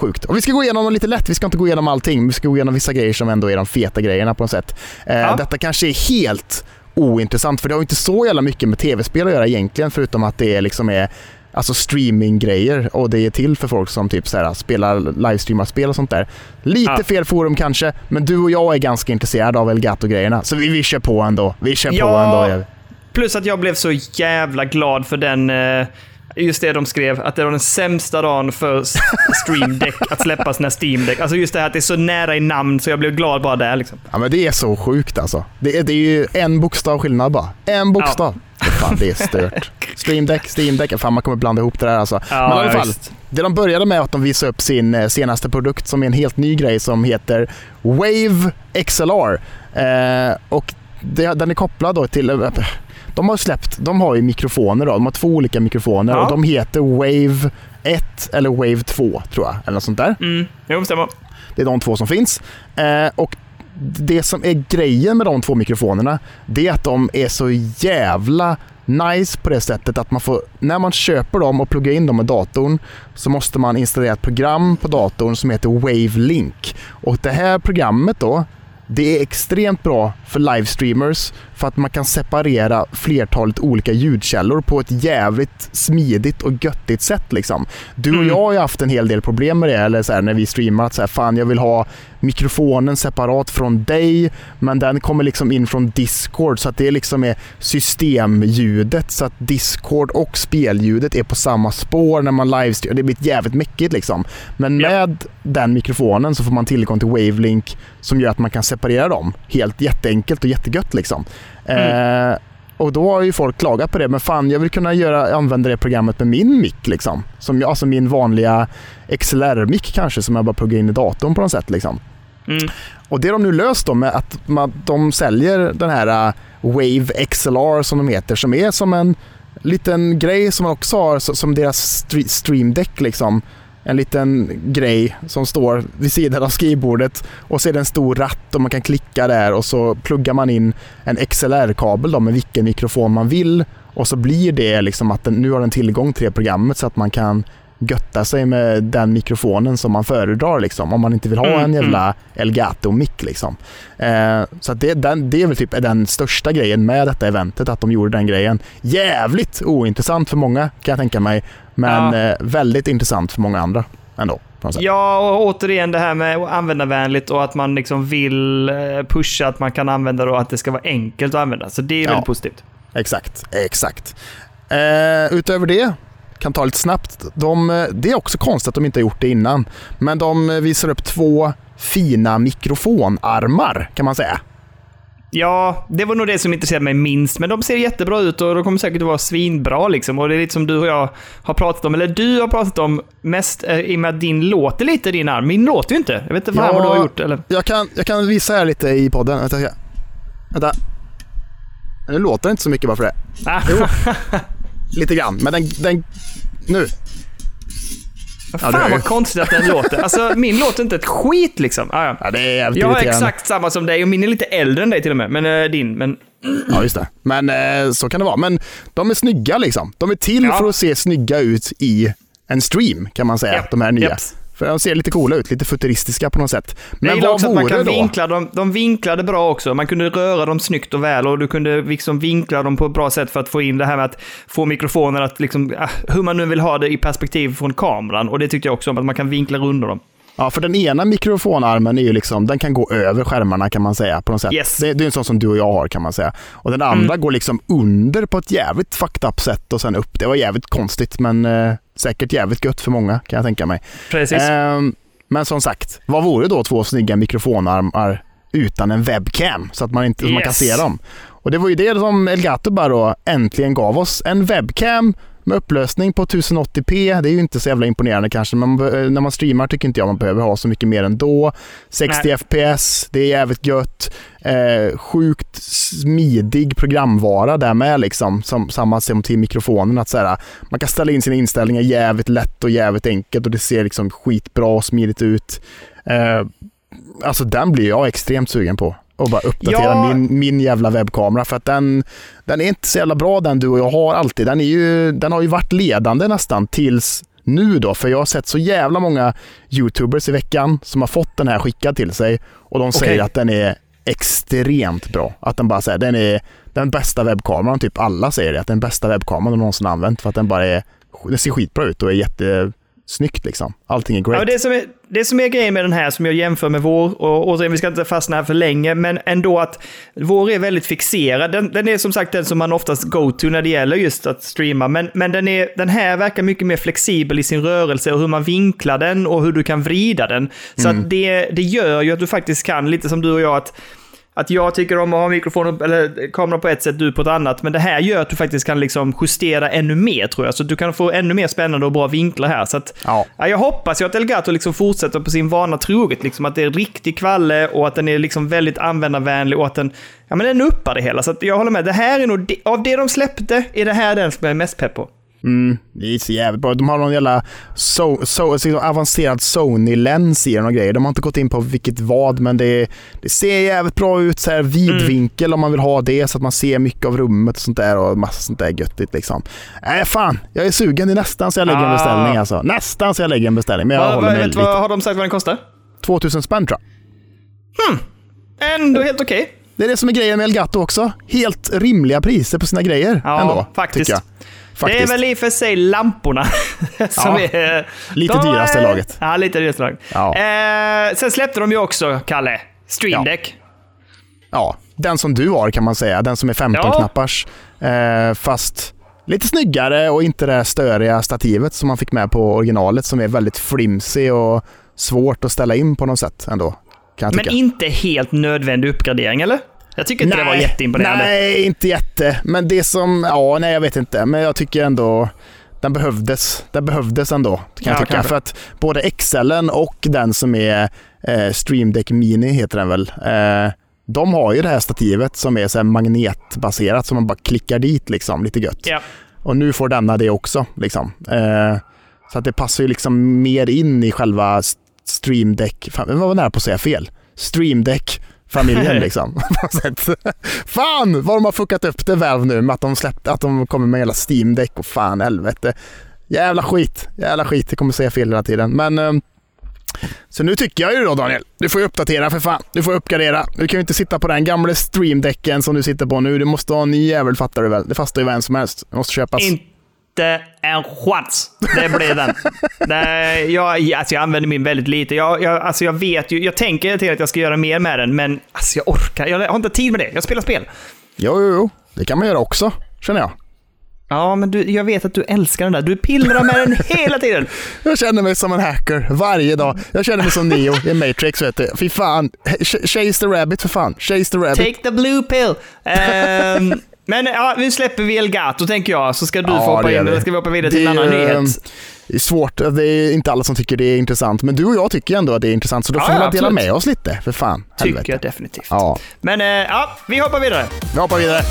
sinnessjukt. Och vi ska gå igenom dem lite lätt. Vi ska inte gå igenom allting, vi ska gå igenom vissa grejer som ändå är de feta grejerna på något sätt. Eh, Ja. Detta kanske är helt ointressant, för det har ju inte så jävla mycket med tv-spel att göra egentligen, förutom att det är liksom är Alltså streaminggrejer och det är till för folk som typ så här, spelar livestreamar spel och sånt där. Lite Ja. fel forum kanske, men du och jag är ganska intresserade av Elgato-grejerna. Så vi, vi kör på ändå. Vi kör på Ja. ändå. gör vi. Plus att jag blev så jävla glad för den... eh, Just det de skrev, att det var den sämsta dagen för Stream Deck att släppas när Steam Deck. Alltså just det här att det är så nära i namn så jag blev glad bara där liksom. Ja men det är så sjukt alltså. Det är, det är ju en bokstav skillnad bara. En bokstav. Fan det är stört. Stream Deck, Steam Deck. Fan man kommer blanda ihop det där alltså. Ja, men i alla ja, fall. Det de började med att de visade upp sin eh, senaste produkt som är en helt ny grej som heter Wave XLR. Eh, och det, den är kopplad då till... de har släppt, de har ju mikrofoner då. De har två olika mikrofoner Ja. och de heter Wave 1 eller Wave 2 tror jag. Eller något sånt där. Mm, jo, stämmer. Det är de två som finns. Eh, och det som är grejen med de två mikrofonerna, det är att de är så jävla nice på det sättet att man får, när man köper dem och pluggar in dem i datorn så måste man installera ett program på datorn som heter Wavelink. Och det här programmet då, det är extremt bra för livestreamers för att man kan separera flertalet olika ljudkällor på ett jävligt smidigt och göttigt sätt. Liksom. Du och Mm. jag har ju haft en hel del problem med det, eller så här, när vi streamar, att så här, fan jag vill ha mikrofonen separat från dig, men den kommer liksom in från Discord så att det liksom är systemljudet så att Discord och spelljudet är på samma spår när man livestreamar. Det blir jävligt mäckigt liksom. Men Ja. med den mikrofonen så får man tillgång till Wavelink som gör att man kan separera dem helt jätteenkelt och jättegött liksom. Mm. Eh, och då har ju folk klagat på det, men fan jag vill kunna göra, använda det programmet med min mick liksom. Som, jag- alltså min vanliga XLR-mick kanske som jag bara pluggar in i datorn på något sätt liksom. Mm. Och det de nu löst då med att man, de säljer den här uh, Wave XLR som de heter, som är som en liten grej som man också har som deras stre- stream deck liksom. En liten grej som står vid sidan av skrivbordet och så är det en stor ratt och man kan klicka där och så pluggar man in en XLR-kabel med vilken mikrofon man vill. Och så blir det liksom att den, nu har den tillgång till det programmet så att man kan götta sig med den mikrofonen som man föredrar liksom, om man inte vill ha Mm, en jävla Elgato-mick. Liksom. Eh, så det, den, det är väl typ den största grejen med detta eventet, att de gjorde den grejen. Jävligt ointressant för många kan jag tänka mig, men Ja. eh, väldigt intressant för många andra ändå. Ja, och återigen det här med användarvänligt och att man liksom vill eh, pusha att man kan använda det och att det ska vara enkelt att använda. Så det är Ja. väldigt positivt. Exakt, exakt. Eh, utöver det, kan ta lite snabbt. De, eh, det är också konstigt att de inte har gjort det innan. Men de eh, visar upp två fina mikrofonarmar kan man säga. Ja, det var nog det som intresserade mig minst. Men de ser jättebra ut och de kommer säkert att vara svinbra liksom. Och det är lite som du och jag har pratat om, eller du har pratat om mest eh, i och med att din låter lite din arm. Min låter ju inte. Jag vet inte fan vad du har gjort. Eller? Jag, kan, jag kan visa här lite i podden. Vänta. Vänta. Nu låter det inte så mycket bara för det. Ah. Lite grann. Men den... den nu. Ja, fan är- vad konstigt att den låter. Alltså min låter inte ett skit liksom. Ah, ja. Ja, det är jävligt Jag irriterande. exakt samma som dig och min är lite äldre än dig till och med. Men eh, din. Men Ja, just det. Men eh, så kan det vara. Men de är snygga liksom. De är till Ja. för att se snygga ut i en stream, kan man säga. Japp, De här nya. japp. För de ser lite coola ut, lite futuristiska på något sätt. Men vad också att man vore kan då? vinkla dem. De vinklade bra också. Man kunde röra dem snyggt och väl och du kunde liksom vinkla dem på ett bra sätt för att få in det här med att få mikrofonen att liksom, ah, hur man nu vill ha det i perspektiv från kameran. Och det tyckte jag också om, att man kan vinkla runt dem. Ja, för den ena mikrofonarmen är ju liksom, den kan gå över skärmarna kan man säga på något sätt. Yes. Det, det är en sån som du och jag har kan man säga. Och den andra går liksom under på ett jävligt fucked up sätt och sen upp. Det var jävligt konstigt men eh, säkert jävligt gött för många kan jag tänka mig. Precis. Ehm, men som sagt, vad vore då två snygga mikrofonarmar utan en webcam så att man, inte, så man kan Yes. se dem? Och det var ju det som Elgato bara då äntligen gav oss. En webcam med upplösning på 1080p. Det är ju inte så jävla imponerande kanske, men be- när man streamar tycker inte jag man behöver ha så mycket mer ändå. 60 Nej. fps, det är jävligt gött. Eh, sjukt smidig programvara där med liksom, som samma som till mikrofonen. Att så här, man kan ställa in sina inställningar jävligt lätt och jävligt enkelt och det ser liksom skitbra och smidigt ut. Eh, alltså den blir jag extremt sugen på. Och bara uppdatera Ja. min, min jävla webbkamera för att den, den är inte så jävla bra den du och jag har alltid. Den, är ju, den har ju varit ledande nästan tills nu då, för jag har sett så jävla många YouTubers i veckan som har fått den här skickad till sig och de säger att den är extremt bra. Att den bara säger den är den bästa webbkameran, typ alla säger det, att den bästa webbkameran de någonsin använt för att den bara är, den ser skitbra ut och är jättesnyggt liksom. Allting är Ja, great. det, som är, det som är grejen med den här, som jag jämför med vår, och återigen, vi ska inte fastna här för länge, men ändå att vår är väldigt fixerad. Den, den är som sagt den som man oftast go-to när det gäller just att streama, men, men den, är, den här verkar mycket mer flexibel i sin rörelse och hur man vinklar den och hur du kan vrida den. Så att det, det gör ju att du faktiskt kan, lite som du och jag, att att jag tycker om att ha mikrofonen eller kameran på ett sätt, du på ett annat. Men det här gör att du faktiskt kan liksom justera ännu mer tror jag. Så du kan få ännu mer spännande och bra vinklar här. Så att, Ja. Ja, jag hoppas ju att Elgato liksom fortsätter på sin vana troget. Liksom, att det är riktig kvalle och att den är liksom väldigt användarvänlig och att den, ja, men den uppar det hela. Så jag håller med. Det här är nog, av det de släppte, är det här den som jag är mest pepp på. Mm, det är så jävligt bra. De har någon jävla so, so, så avancerad Sony-lens i den och grejer. De har inte gått in på vilket vad, men det, det ser jävligt bra ut. Så här vidvinkel om man vill ha det, så att man ser mycket av rummet och sånt där och massa sånt där göttigt liksom. Nej, fan. Jag är sugen. Det är nästan så jag lägger en Ah. beställning alltså. Nästan så jag lägger en beställning, men jag Vad, håller mig vet, lite. vad har de sagt vad den kostar? 2000 spänn tror jag. Ändå helt okej. Det är det som är grejen med Elgato också. Helt rimliga priser på sina grejer Ja, ändå. faktiskt. Jag. Det Faktiskt. är väl i och för sig lamporna som Ja, är... lite dyraste är- laget. Ja, lite dyraste laget. Ja. Eh, sen släppte de ju också, Kalle, Stream Ja. Deck. Ja, den som du har kan man säga. Den som är 15 Ja. knappars. Eh, fast lite snyggare och inte det störiga stativet som man fick med på originalet som är väldigt flimsy och svårt att ställa in på något sätt ändå. Men inte helt nödvändig uppgradering, eller? Jag tycker inte det var jätteimponerande. Nej, inte jätte. Men det som, ja, nej jag vet inte. Men jag tycker ändå den behövdes. Den behövdes ändå, kan Ja, jag tycka. kanske. För att både XLen och den som är eh, Stream Deck Mini heter den väl. Eh, de har ju det här stativet som är så magnetbaserat som man bara klickar dit liksom, lite gött. Ja. Och nu får denna det också. Liksom. Eh, så att det passar ju liksom mer in i själva s- Stream Deck. Fan, jag var nära på att säga fel. Stream Deck familjen liksom. fan vad de har fuckat upp det Valve nu med att de släppte, att de kommer med hela Steam Deck och fan helvete. Jävla skit, jävla skit. Jag kommer säga fel hela tiden. Men eh, så nu tycker jag ju då Daniel, du får ju uppdatera för fan. Du får uppgradera. Du kan ju inte sitta på den gamla streamdecken som du sitter på nu. Du måste ha en ny jävel fattar du väl. Det fattar ju vem som helst. Det måste köpas. Inte en chans. Det blir den. Nej, jag, alltså jag använder min väldigt lite. Jag, jag, alltså jag vet ju, jag tänker tiden att jag ska göra mer med den, men alltså jag orkar. Jag har inte tid med det. Jag spelar spel. Jo, jo, jo. Det kan man göra också, känner jag. Ja, men du, jag vet att du älskar den där. Du pillrar med den hela tiden. Jag känner mig som en hacker varje dag. Jag känner mig som Neo i Matrix, vet du. Fy fan. Ch- Chase the rabbit för fan. Chase the rabbit. Take the blue pill. Ehm, men ja, nu släpper vi Elgato tänker jag, så ska du Ja, få hoppa in. Eller ska vi hoppa vidare till en Det är annan nyhet? ehm, Det är svårt. Det är inte alla som tycker det är intressant. Men du och jag tycker ändå att det är intressant. Så då Ja, får ja, väl dela med oss lite. För fan. Tycker Helvete. jag definitivt. Ja, Men eh, ja, vi hoppar vidare. vi hoppar vidare.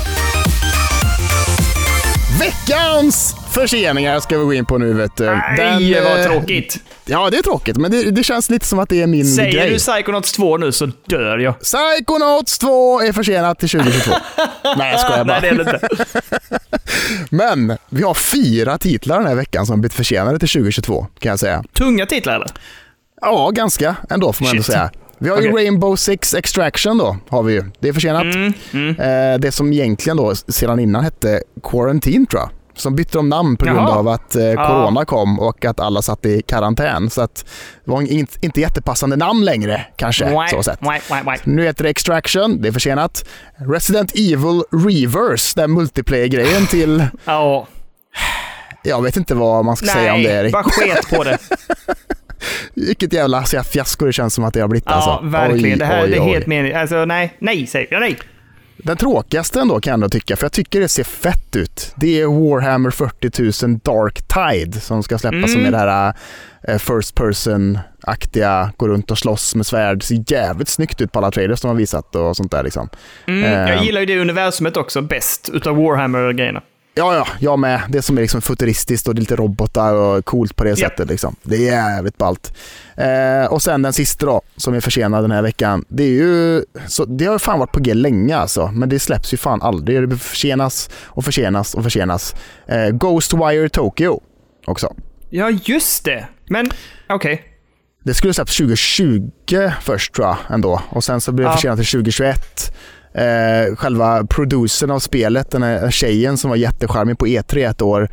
Veckans förseningar ska vi gå in på nu vet du. Nej, Den, vad eh, tråkigt. Ja, det är tråkigt. Men det, det känns lite som att det är min Säger grej. du Psychonauts 2 nu så dör jag. Psychonauts 2 är försenat till 2022. Nej, jag skojar bara. Nej, det är det inte. Men vi har fyra titlar den här veckan som blivit försenade till 2022, kan jag säga. Tunga titlar eller? Ja, ganska ändå får man ändå säga. Vi har ju Okej. Rainbow Six Extraction då, har vi ju. Det är försenat. Mm, mm. Eh, det som egentligen då sedan innan hette Quarantine tror jag. Som bytte de namn på grund Jaha. av att eh, corona kom och att alla satt i karantän. Så att det var inte, inte jättepassande namn längre kanske. Wai, Så wai, wai, wai. Nu heter det Extraction, det är försenat. Resident Evil Reverse, den multiplayer-grejen till... Ja. Jag vet inte vad man ska säga om det Nej, bara sket på det. Vilket jävla fiasko det känns som att det har blivit Ja, alltså. verkligen. Oj, det här oj, det är oj. helt meningen. Alltså nej, nej säger jag. Nej. Den tråkigaste ändå kan jag ändå tycka, för jag tycker det ser fett ut. Det är Warhammer 40 000 Dark Tide som ska släppas Mm. som är det här eh, first person-aktiga, gå runt och slåss med svärd. ser jävligt snyggt ut på alla trailers de har visat och sånt där liksom. Mm, jag Eh. gillar ju det universumet också bäst utav Warhammer-grejerna. Ja, ja, jag med. Det som är liksom futuristiskt och det är lite robotar och coolt på det Ja. sättet. Liksom. Det är jävligt ballt. Eh, och sen den sista då, som är försenad den här veckan. Det, är ju, så, det har ju fan varit på G länge alltså, men det släpps ju fan aldrig. Det försenas och försenas och försenas. Eh, Ghostwire Tokyo också. Ja, just det. Men okej. Det skulle släppas 2020 först tror jag ändå och sen så blev det Ja. försenat till 2021. Eh, själva producern av spelet, den här tjejen som var jättecharmig på E3 ett år,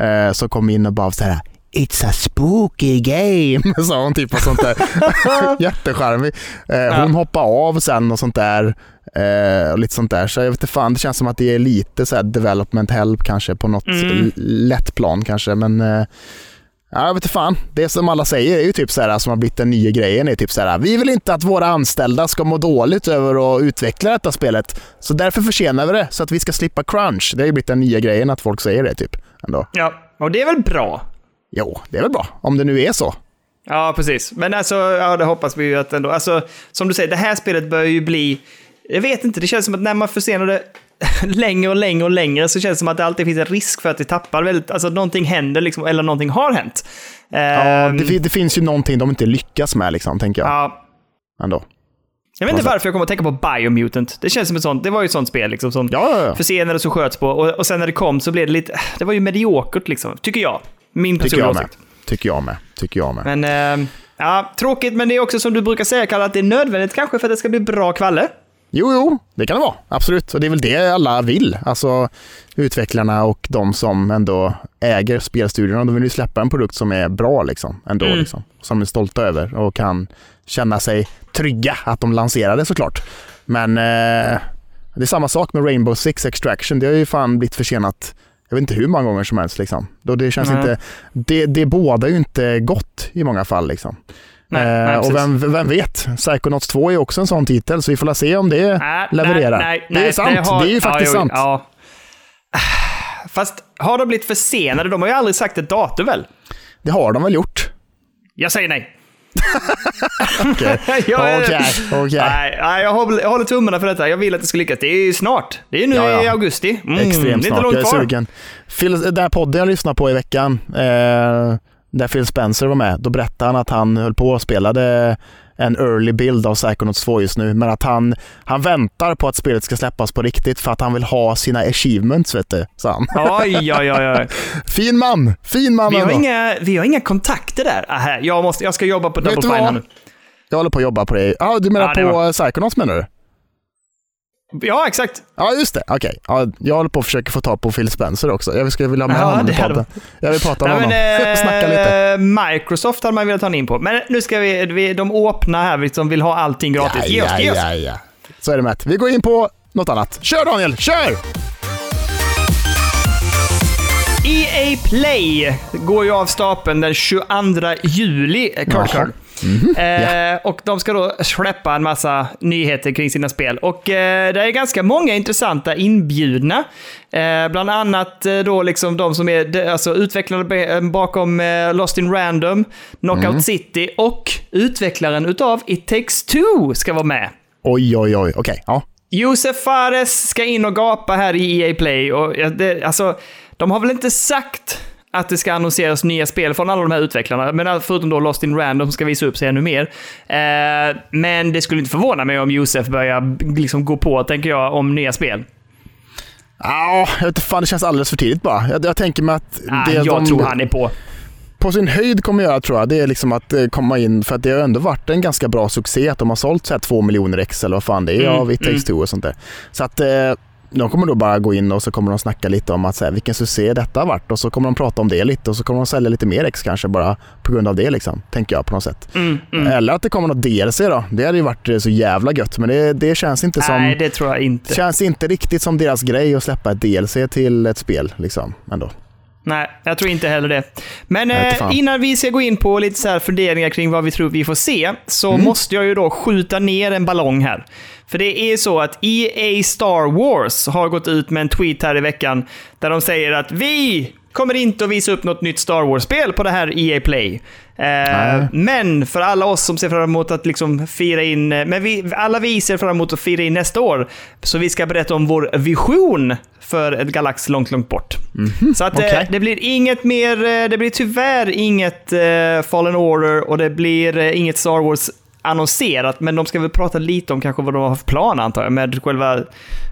eh, som kom in och bara så här It's a spooky game, sa hon typ och sånt där. Jättecharmig. Eh, hon hoppade av sen och sånt där. Eh, och lite sånt där. Så jag vet inte fan, det känns som att det är lite så development help kanske på något Mm. lätt plan kanske. Men eh, Ja, jag vet inte fan. Det som alla säger är ju typ så här som har blivit den nya grejen är typ så här. Vi vill inte att våra anställda ska må dåligt över att utveckla detta spelet. Så därför försenar vi det så att vi ska slippa crunch. Det har ju blivit den nya grejen att folk säger det typ. Ändå. Ja, och det är väl bra. Jo, det är väl bra. Om det nu är så. Ja, precis. Men alltså, ja, det hoppas vi ju att ändå. Alltså, som du säger, det här spelet bör ju bli... Jag vet inte, det känns som att när man försenar det längre och längre och längre så känns det som att det alltid finns en risk för att det tappar väldigt... Alltså någonting händer liksom, eller någonting har hänt. Ja, Ehm, det, det finns ju någonting de inte lyckas med liksom, tänker jag. ja, Ändå. jag vet inte varför jag kommer att tänka på Biomutant. Det känns som ett sånt, det var ju ett sånt spel liksom som Ja, ja, ja. försenades och sköts på. Och, och sen när det kom så blev det lite... Det var ju mediokert liksom, tycker jag. Min personliga åsikt. Tycker jag med. Tycker jag med. Men, ehm, ja, tråkigt, men det är också som du brukar säga, Kalle, att det är nödvändigt kanske för att det ska bli bra kvalle. Jo, jo, det kan det vara. Absolut. Och det är väl det alla vill. Alltså utvecklarna och de som ändå äger spelstudiorna. De vill ju släppa en produkt som är bra liksom. Ändå Mm. liksom. Som de är stolta över och kan känna sig trygga att de lanserar det såklart. Men eh, det är samma sak med Rainbow Six Extraction. Det har ju fan blivit försenat jag vet inte hur många gånger som helst. Liksom. Då det, känns inte, det, det bådar ju inte gott i många fall. Liksom. Nej, nej, eh, och precis. vem, vem vet, Psychonauts 2 är också en sån titel, så vi får se om det Nej, levererar. nej, nej, det är nej, sant, har- det är ju faktiskt ja, sant. Ja. Fast har de blivit försenade? De har ju aldrig sagt ett datum väl? Det har de väl gjort? Jag säger nej. Okej, okej. okej. Nej, nej jag, håller, tummarna för detta. Jag vill att det ska lyckas. Det är ju snart. Det är nu Ja, ja. i augusti. Mm, Extremt det är inte snart, långt jag är kvar. sugen. Phil, den här podden jag lyssnade på i veckan, eh, där Phil Spencer var med, då berättade han att han höll på och spelade en early build av Psychonauts 2 just nu, men att han, han väntar på att spelet ska släppas på riktigt för att han vill ha sina achievements, vet du, sa han. Oj, oj, oj, oj. Fin man! Fin man Vi har, ändå. inga, vi har inga kontakter där. Aha, jag, måste, jag ska jobba på Double Fine nu. Jag håller på att jobba på det. Ja, du menar det på var- Psychonauts menar du? Ja, exakt. Ja, just det. Okej. Ja, jag håller på att försöka få tag på Phil Spencer också. Jag skulle vilja ha med Ja, honom i podden. Jag vill prata med honom. men, Snacka lite. eh, Microsoft hade man velat ta in på. Men nu ska vi, de öppna här, vi som vill ha allting gratis. Ge oss, ge oss. ja, ja. Så är det med. Vi går in på något annat. Kör Daniel, kör! EA Play går ju av stapeln den 22 juli, eh, Kirk. Eh, och de ska då släppa en massa nyheter kring sina spel. Och eh, det är ganska många intressanta inbjudna. Eh, bland annat eh, då liksom de som är alltså, utvecklare eh, bakom eh, Lost in Random, Knockout City och utvecklaren utav It takes two ska vara med. Oj, oj, oj. Okej, ja. Josef Fares ska in och gapa här i EA Play. Och ja, det, alltså, de har väl inte sagt att det ska annonseras nya spel från alla de här utvecklarna, men förutom då Lost in Random ska visa upp sig ännu mer. Eh, men det skulle inte förvåna mig om Josef börjar liksom gå på, tänker jag, om nya spel. Ja, jag vet fan, det känns alldeles för tidigt bara. Jag, jag tänker mig att Ah, det jag de tror han är på. på sin höjd kommer göra tror jag, det är liksom att eh, komma in, för att det har ändå varit en ganska bra succé att de har sålt så här två miljoner ex eller vad fan det är Mm, av It takes two och sånt där. Så att eh, de kommer då bara gå in och så kommer de snacka lite om att så här, vilken succé detta har varit och så kommer de prata om det lite och så kommer de sälja lite mer ex kanske bara på grund av det liksom, tänker jag på något sätt. Mm, mm. Eller att det kommer något DLC då. Det hade ju varit eh, så jävla gött men det, det känns inte som Nej, det tror jag inte. Känns inte riktigt som deras grej att släppa ett DLC till ett spel liksom ändå. Nej, jag tror inte heller det. Men eh, innan vi ska gå in på lite så här funderingar kring vad vi tror vi får se, så Mm. måste jag ju då skjuta ner en ballong här. För det är så att EA Star Wars har gått ut med en tweet här i veckan där de säger att vi kommer inte att visa upp något nytt Star Wars-spel på det här EA Play. Eh, men för alla oss som ser fram emot att liksom fira in, eh, men vi, alla vi ser fram emot att fira in nästa år, så vi ska berätta om vår vision för ett galax långt, långt bort. Så att eh, okej. det blir inget mer, eh, det blir tyvärr inget eh, Fallen Order och det blir eh, inget Star Wars annonserat, men de ska väl prata lite om kanske vad de har för plan antar jag, med själva,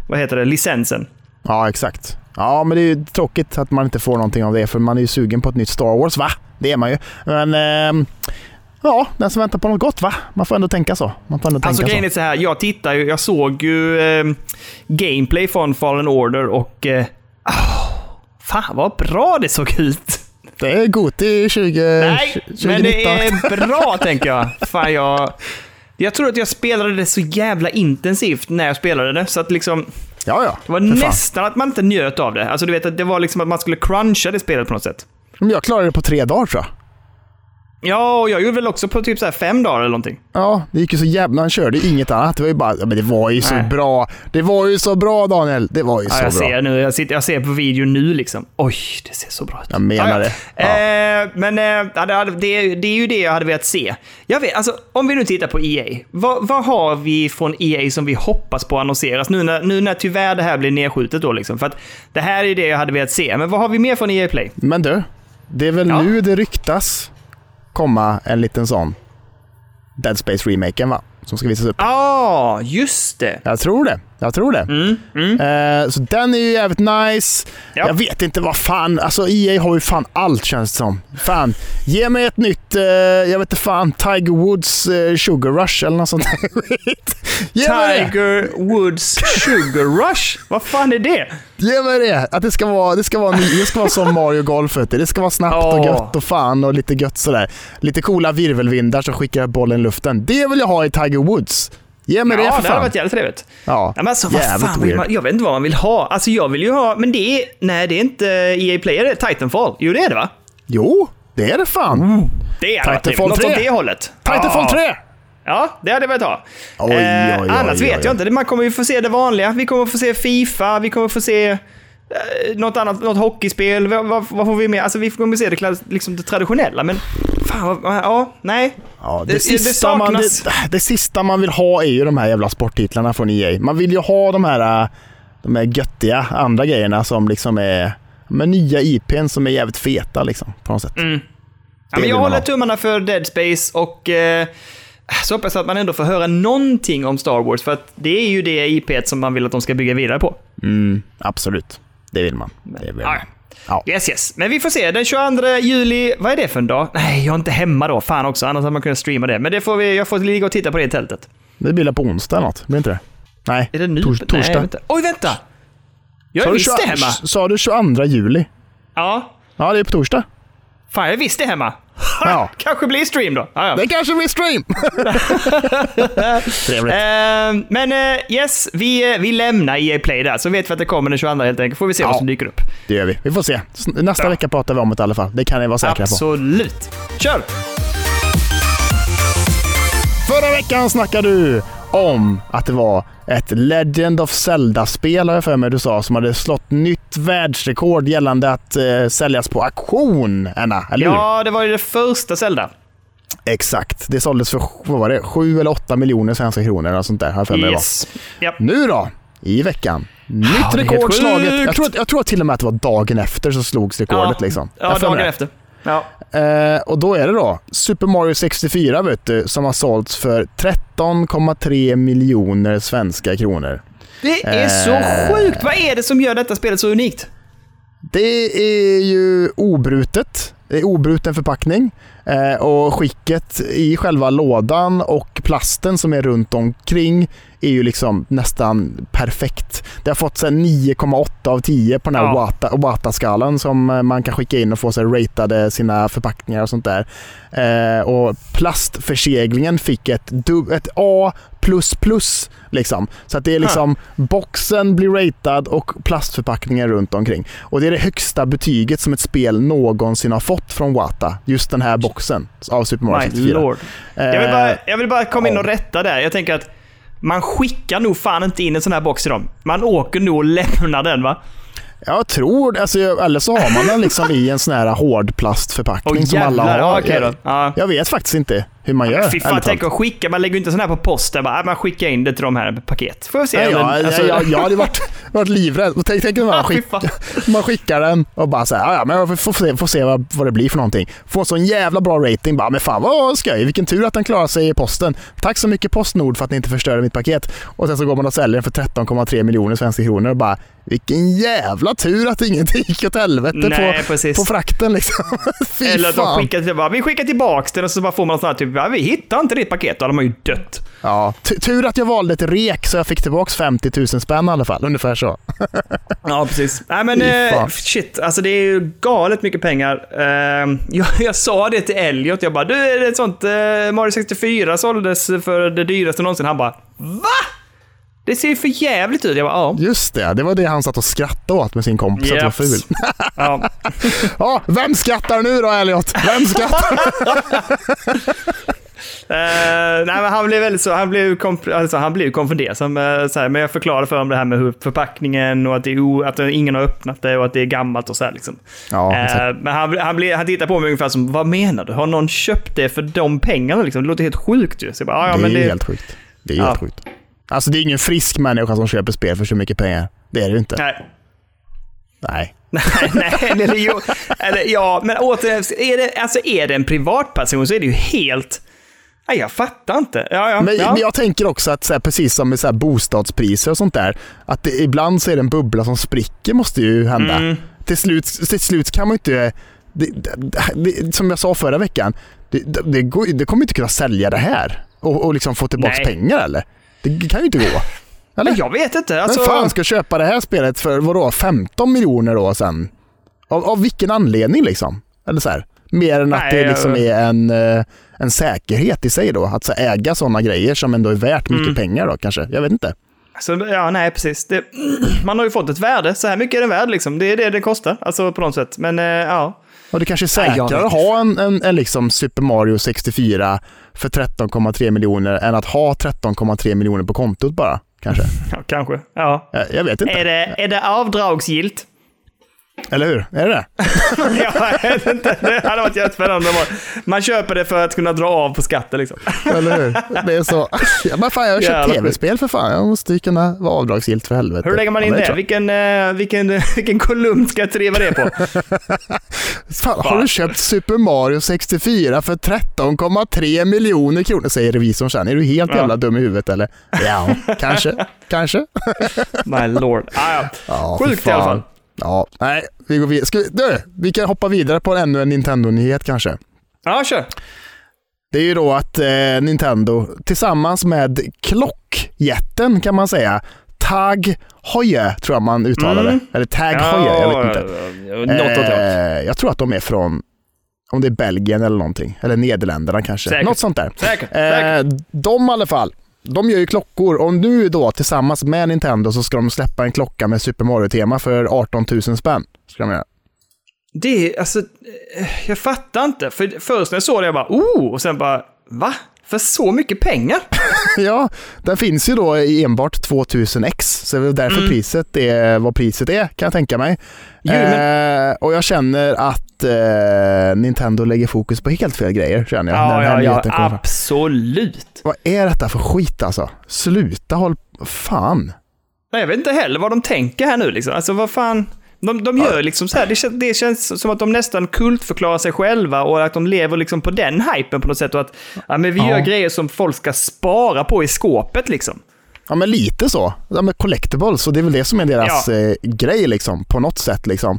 vad heter det, licensen. Ja, exakt. Ja, men det är ju tråkigt att man inte får någonting av det, för man är ju sugen på ett nytt Star Wars, va? Det är man ju. Men ehm, ja, den som väntar på något gott, va? Man får ändå tänka så. Man får ändå Alltså tänka grejen är så. så här, jag tittar ju, jag såg ju eh, gameplay från Fallen Order och... Eh, oh, fan vad bra det såg ut! Det är Goti 20, Nej, 2019. men det är bra tänker jag. Fan, jag... Jag tror att jag spelade det så jävla intensivt när jag spelade det, så att liksom... Ja, ja. Det var nästan att man inte njöt av det. Alltså du vet, att det var liksom att man skulle cruncha det spelet på något sätt. Men jag klarade det på tre dagar tror jag. Ja, och jag gjorde väl också på typ så här fem dagar eller någonting. Ja, det gick ju så jävla... Han körde inget annat. Det var ju bara... Men det var ju så Nej. bra. Det var ju så bra Daniel. Det var ju Ja, så jag bra. ser nu, jag, sitter, jag ser på video nu liksom. Oj, det ser så bra ut. Jag menar Ja, det. Ja. Eh, men eh, det, det, det är ju det jag hade velat se. Jag vet, alltså, om vi nu tittar på EA. Vad, vad har vi från EA som vi hoppas på annonseras? Nu när, nu när tyvärr det här blir nedskjutet då liksom. För att det här är det jag hade velat se. Men vad har vi mer från EA Play? Men du, det är väl nu det ryktas komma en liten sån Dead Space-remaken va? Som ska visas upp. Ja, ah, just det. Jag tror det. Jag tror det. Mm, mm. Eh, så den är ju jävligt nice. Ja. Jag vet inte vad fan, alltså EA har ju fan allt känns det som. Fan, ge mig ett nytt, eh, jag vet inte fan, Tiger Woods eh, Sugar Rush eller något sånt där! Tiger Woods Sugar Rush? vad fan är det? Ge mig det! Att det ska vara, det ska vara, det ska vara som Mario Golf. Det ska vara snabbt och Åh. gött och fan och lite gött sådär. Lite coola virvelvindar som skickar bollen i luften. Det vill jag ha i Tiger Woods. Ge mig ja, det för det hade fan. varit jävligt trevligt. Ja, Ja, men alltså, vad jävligt fan vill man, jag vet inte vad man vill ha. Alltså jag vill ju ha, men det är, nej det är inte EA Play, är det Titanfall? Jo det är det va? Jo, det är det fan. Det är Titanfall Något 3. åt det hållet. Titanfall ja. 3! Ja, det hade jag velat ha. Oj, Eh, oj, oj, annars oj, vet jag inte. Man kommer ju få se det vanliga. Vi kommer få se Fifa, vi kommer få se eh, något annat, något hockeyspel. Vad, vad, vad får vi med? Alltså vi kommer se det, liksom det traditionella, men fan, vad- ja, nej. Ja, det, Det- det sista man, det, det sista man vill ha är ju de här jävla sporttitlarna från EA. Man vill ju ha de här, äh, de här göttiga andra grejerna som liksom är med nya IPn som är jävligt feta liksom, på något sätt. Mm. Ja, Det men jag håller tummarna för Dead Space och eh, så hoppas jag att man ändå får höra någonting om Star Wars, för att det är ju det IP som man vill att de ska bygga vidare på. Mm, absolut. Det vill man. Det vill man. Ja. Yes, yes. Men vi får se. Den 22 juli, vad är det för en dag? Nej, jag är inte hemma då. Fan också, annars hade man kunnat streama det. Men det får vi, jag får ligga och titta på det i tältet. Det blir på onsdag eller något? Blir inte det? Nej, Är det nu? tors, Nej, torsdag. vänta. Oj, vänta! Jag är visst 22 hemma. Sa du 22 juli? Ja. Ja, det är på torsdag. Fan, jag är visst det hemma. Ja. Kanske blir stream då. Ja, ja. Det kanske blir stream! Trevligt. Eh, men eh, yes, vi, eh, vi lämnar EA Play där, så vet vi att det kommer den 22 helt enkelt. Får vi se vad Ja. som dyker upp. Det gör vi. Vi får se. Nästa Ja. vecka pratar vi om det i alla fall. Det kan ni vara säkra på. Absolut. Kör! Förra veckan snackade du om att det var ett Legend of Zelda-spel, har jag för mig du sa, som hade slått nytt världsrekord gällande att eh, säljas på auktion, Anna. Eller hur? Ja, det var ju det första Zelda. Exakt. Det såldes för, vad var det, 7 eller 8 miljoner svenska kronor eller sånt där, jag för mig. Yes. Japp. Nu då, i veckan. Nytt Ja, rekord slaget. Jag tror, att- jag tror till och med att det var dagen efter så slogs rekordet. liksom. Ja, för mig dagen efter. Ja. Eh, och då är det då Super Mario 64 vet du, som har sålts för 13,3 miljoner svenska kronor. Det är Eh. så sjukt! Vad är det som gör detta spelet så unikt? Det är ju obrutet. Det är obruten förpackning. Eh, och skicket i själva lådan och plasten som är runt omkring är ju liksom nästan perfekt. Det har fått så här 9,8 av 10 på den här Ja. Wata- Wata-skalan som eh, man kan skicka in och få här ratade sina förpackningar och sånt där. Eh, och plastförseglingen fick ett, ett A++. Liksom. Så att det är liksom boxen blir ratad och plastförpackningen runt omkring. Och det är det högsta betyget som ett spel någonsin har fått från Wata. Just den här boxen av Super Mario My 64. lord. Jag vill, Eh, bara, jag vill bara komma in ja. och rätta där. Jag tänker att man skickar nog fan inte in en sån här box till dem. Man åker nog och lämnar den va? Jag tror alltså, eller så har man den liksom i en sån här hård plastförpackning Åh som alla har. Ja, okej då. Ja. Jag vet faktiskt inte hur man gör. Fy fan, tänk att skicka. Man lägger inte sån här på posten. Bara, äh, man skickar in det till de här paket. Får vi se. Nej, den- alltså- jag, jag, hade varit, varit livrädd. Tänk, tänk när man, fy skick, fan. man skickar den och bara säger ja, ja, men jag får se, får se vad, vad det blir för någonting. Får en sån jävla bra rating. Bara, men fan vad skoj. Vilken tur att den klarar sig i posten. Tack så mycket Postnord för att ni inte förstörde mitt paket. Och sen så går man och säljer den för 13,3 miljoner svenska kronor och bara vilken jävla tur att ingenting gick åt helvete Nej, på, precis. på frakten liksom. Eller att de skickar till, bara, vi skickar tillbaks den och så bara får man sån här typ, vi hittar inte ditt paket. Då hade man ju dött. Ja, tu- tur att jag valde ett rek så jag fick tillbaka 50 000 spänn i alla fall. Ungefär så. Ja, precis. Nej, men eh, shit. Alltså det är ju galet mycket pengar. Eh, jag, jag sa det till Elliot. Jag bara, du, är det ett sånt eh, Mario 64 såldes för det dyraste någonsin. Han bara, VA? Det ser ju för jävligt ut. Jag bara, ja. Just det, det var det han satt och skrattade åt med sin kompis, att det var ful. ja. Ja, vem skrattar nu då Elliot? Vem skrattar? Eh, nej, men han blev väldigt så, han blev, alltså, han blev konfundersam. eh, så här, men jag förklarade för honom det här med hur förpackningen och att, det är att ingen har öppnat det och att det är gammalt och så här liksom. Ja, exakt. men han, han, blev, han tittade på mig ungefär som, vad menar du? Har någon köpt det för de pengarna liksom? Det låter helt sjukt ju. Så jag bara, "Ja, ja, det är men det, helt sjukt. Det är Ja. helt sjukt. Alltså det är ingen frisk människa som köper spel för så mycket pengar. Det är det ju inte. Nej. Nej. Nej, nej, eller, jo, eller ja, men återigen, är det, alltså, är det en privatperson så är det ju helt... Nej, jag fattar inte. Ja, ja, Men, ja. men jag tänker också att så här, precis som med så här, bostadspriser och sånt där, att det, ibland så är det en bubbla som spricker måste ju hända. Mm. Till, slut, till slut kan man ju inte, det, det, som jag sa förra veckan, det, går, det kommer inte kunna sälja det här och, och liksom få tillbaka Nej. pengar eller? Det kan ju inte gå. Eller? Men jag vet inte. Alltså, Vem fan ska köpa det här spelet för vadå, 15 miljoner då sen? Av, av vilken anledning liksom? Eller så här, mer än att Nej, det liksom jag- är en, eh, en säkerhet i sig då. Att så äga sådana grejer som ändå är värt mycket Mm. pengar då kanske. Jag vet inte. Så, ja, nej, precis. Det, man har ju fått ett värde. Så här mycket är den värd liksom. Det är det det kostar. Alltså på något sätt. Men eh, ja. Och det kanske är säkrare att ha en, en, en liksom Super Mario 64 för 13,3 miljoner än att ha 13,3 miljoner på kontot bara. Kanske. ja, kanske. Ja. Jag, jag vet inte. Är det, är det avdragsgillt? Eller hur? Är det det? jag vet inte. Det hade varit jättespännande. man- köper det för att kunna dra av på skatten liksom. Eller hur? Det är så. Ja, men fan, jag har köpt tv-spel för fan. Jag måste ju kunna vara avdragsgillt för helvete. Hur lägger man Ja, in men det? Vilken, eh, vilken, vilken kolumn ska jag driva det på? Fan, har du köpt Super Mario 64 för 13,3 miljoner kronor? Säger revisorn sen. Är du helt Ja. jävla dum i huvudet eller? Ja, kanske. Kanske. My lord. Ah, ja. Ja, Sjukt i alla fall. Ja, nej, vi går vidare. Ska vi, du, vi kan hoppa vidare på ännu en Nintendo-nyhet kanske. Ja, kör. Det är ju då att eh, Nintendo tillsammans med klockjätten kan man säga, Tag Heuer tror jag man uttalar det. Mm. Eller Tag Heuer, jag vet inte. Något åt. Eh, jag tror att de är från Om det är Belgien eller någonting. Eller Nederländerna kanske. Säkert. Något sånt där. Säkert. säkert. Eh, de i alla fall, de gör ju klockor och nu då tillsammans med Nintendo så ska de släppa en klocka med Super Mario-tema för 18 000 spänn. Ska de göra. Det är, alltså, eh, jag fattar inte. För först när jag såg det, jag bara oh, och sen bara va? För så mycket pengar? ja, den finns ju då i enbart 2000x, så det är därför Mm. priset är vad priset är, kan jag tänka mig. Jo, men- eh, och jag känner att eh, Nintendo lägger fokus på helt fel grejer, känner jag. när Ja, ja, ja, fram. absolut. Vad är detta för skit alltså? Sluta håll... Fan. Nej, jag vet inte heller vad de tänker här nu liksom. Alltså vad fan. De, de gör liksom så här, det, kän, det känns som att de nästan kultförklarar sig själva och att de lever liksom på den hypen på något sätt. Och att ja, men vi Ja. gör grejer som folk ska spara på i skåpet liksom. Ja men lite så. Ja, men collectibles, och det är väl det som är deras Ja. eh, grej liksom, på något sätt. Liksom.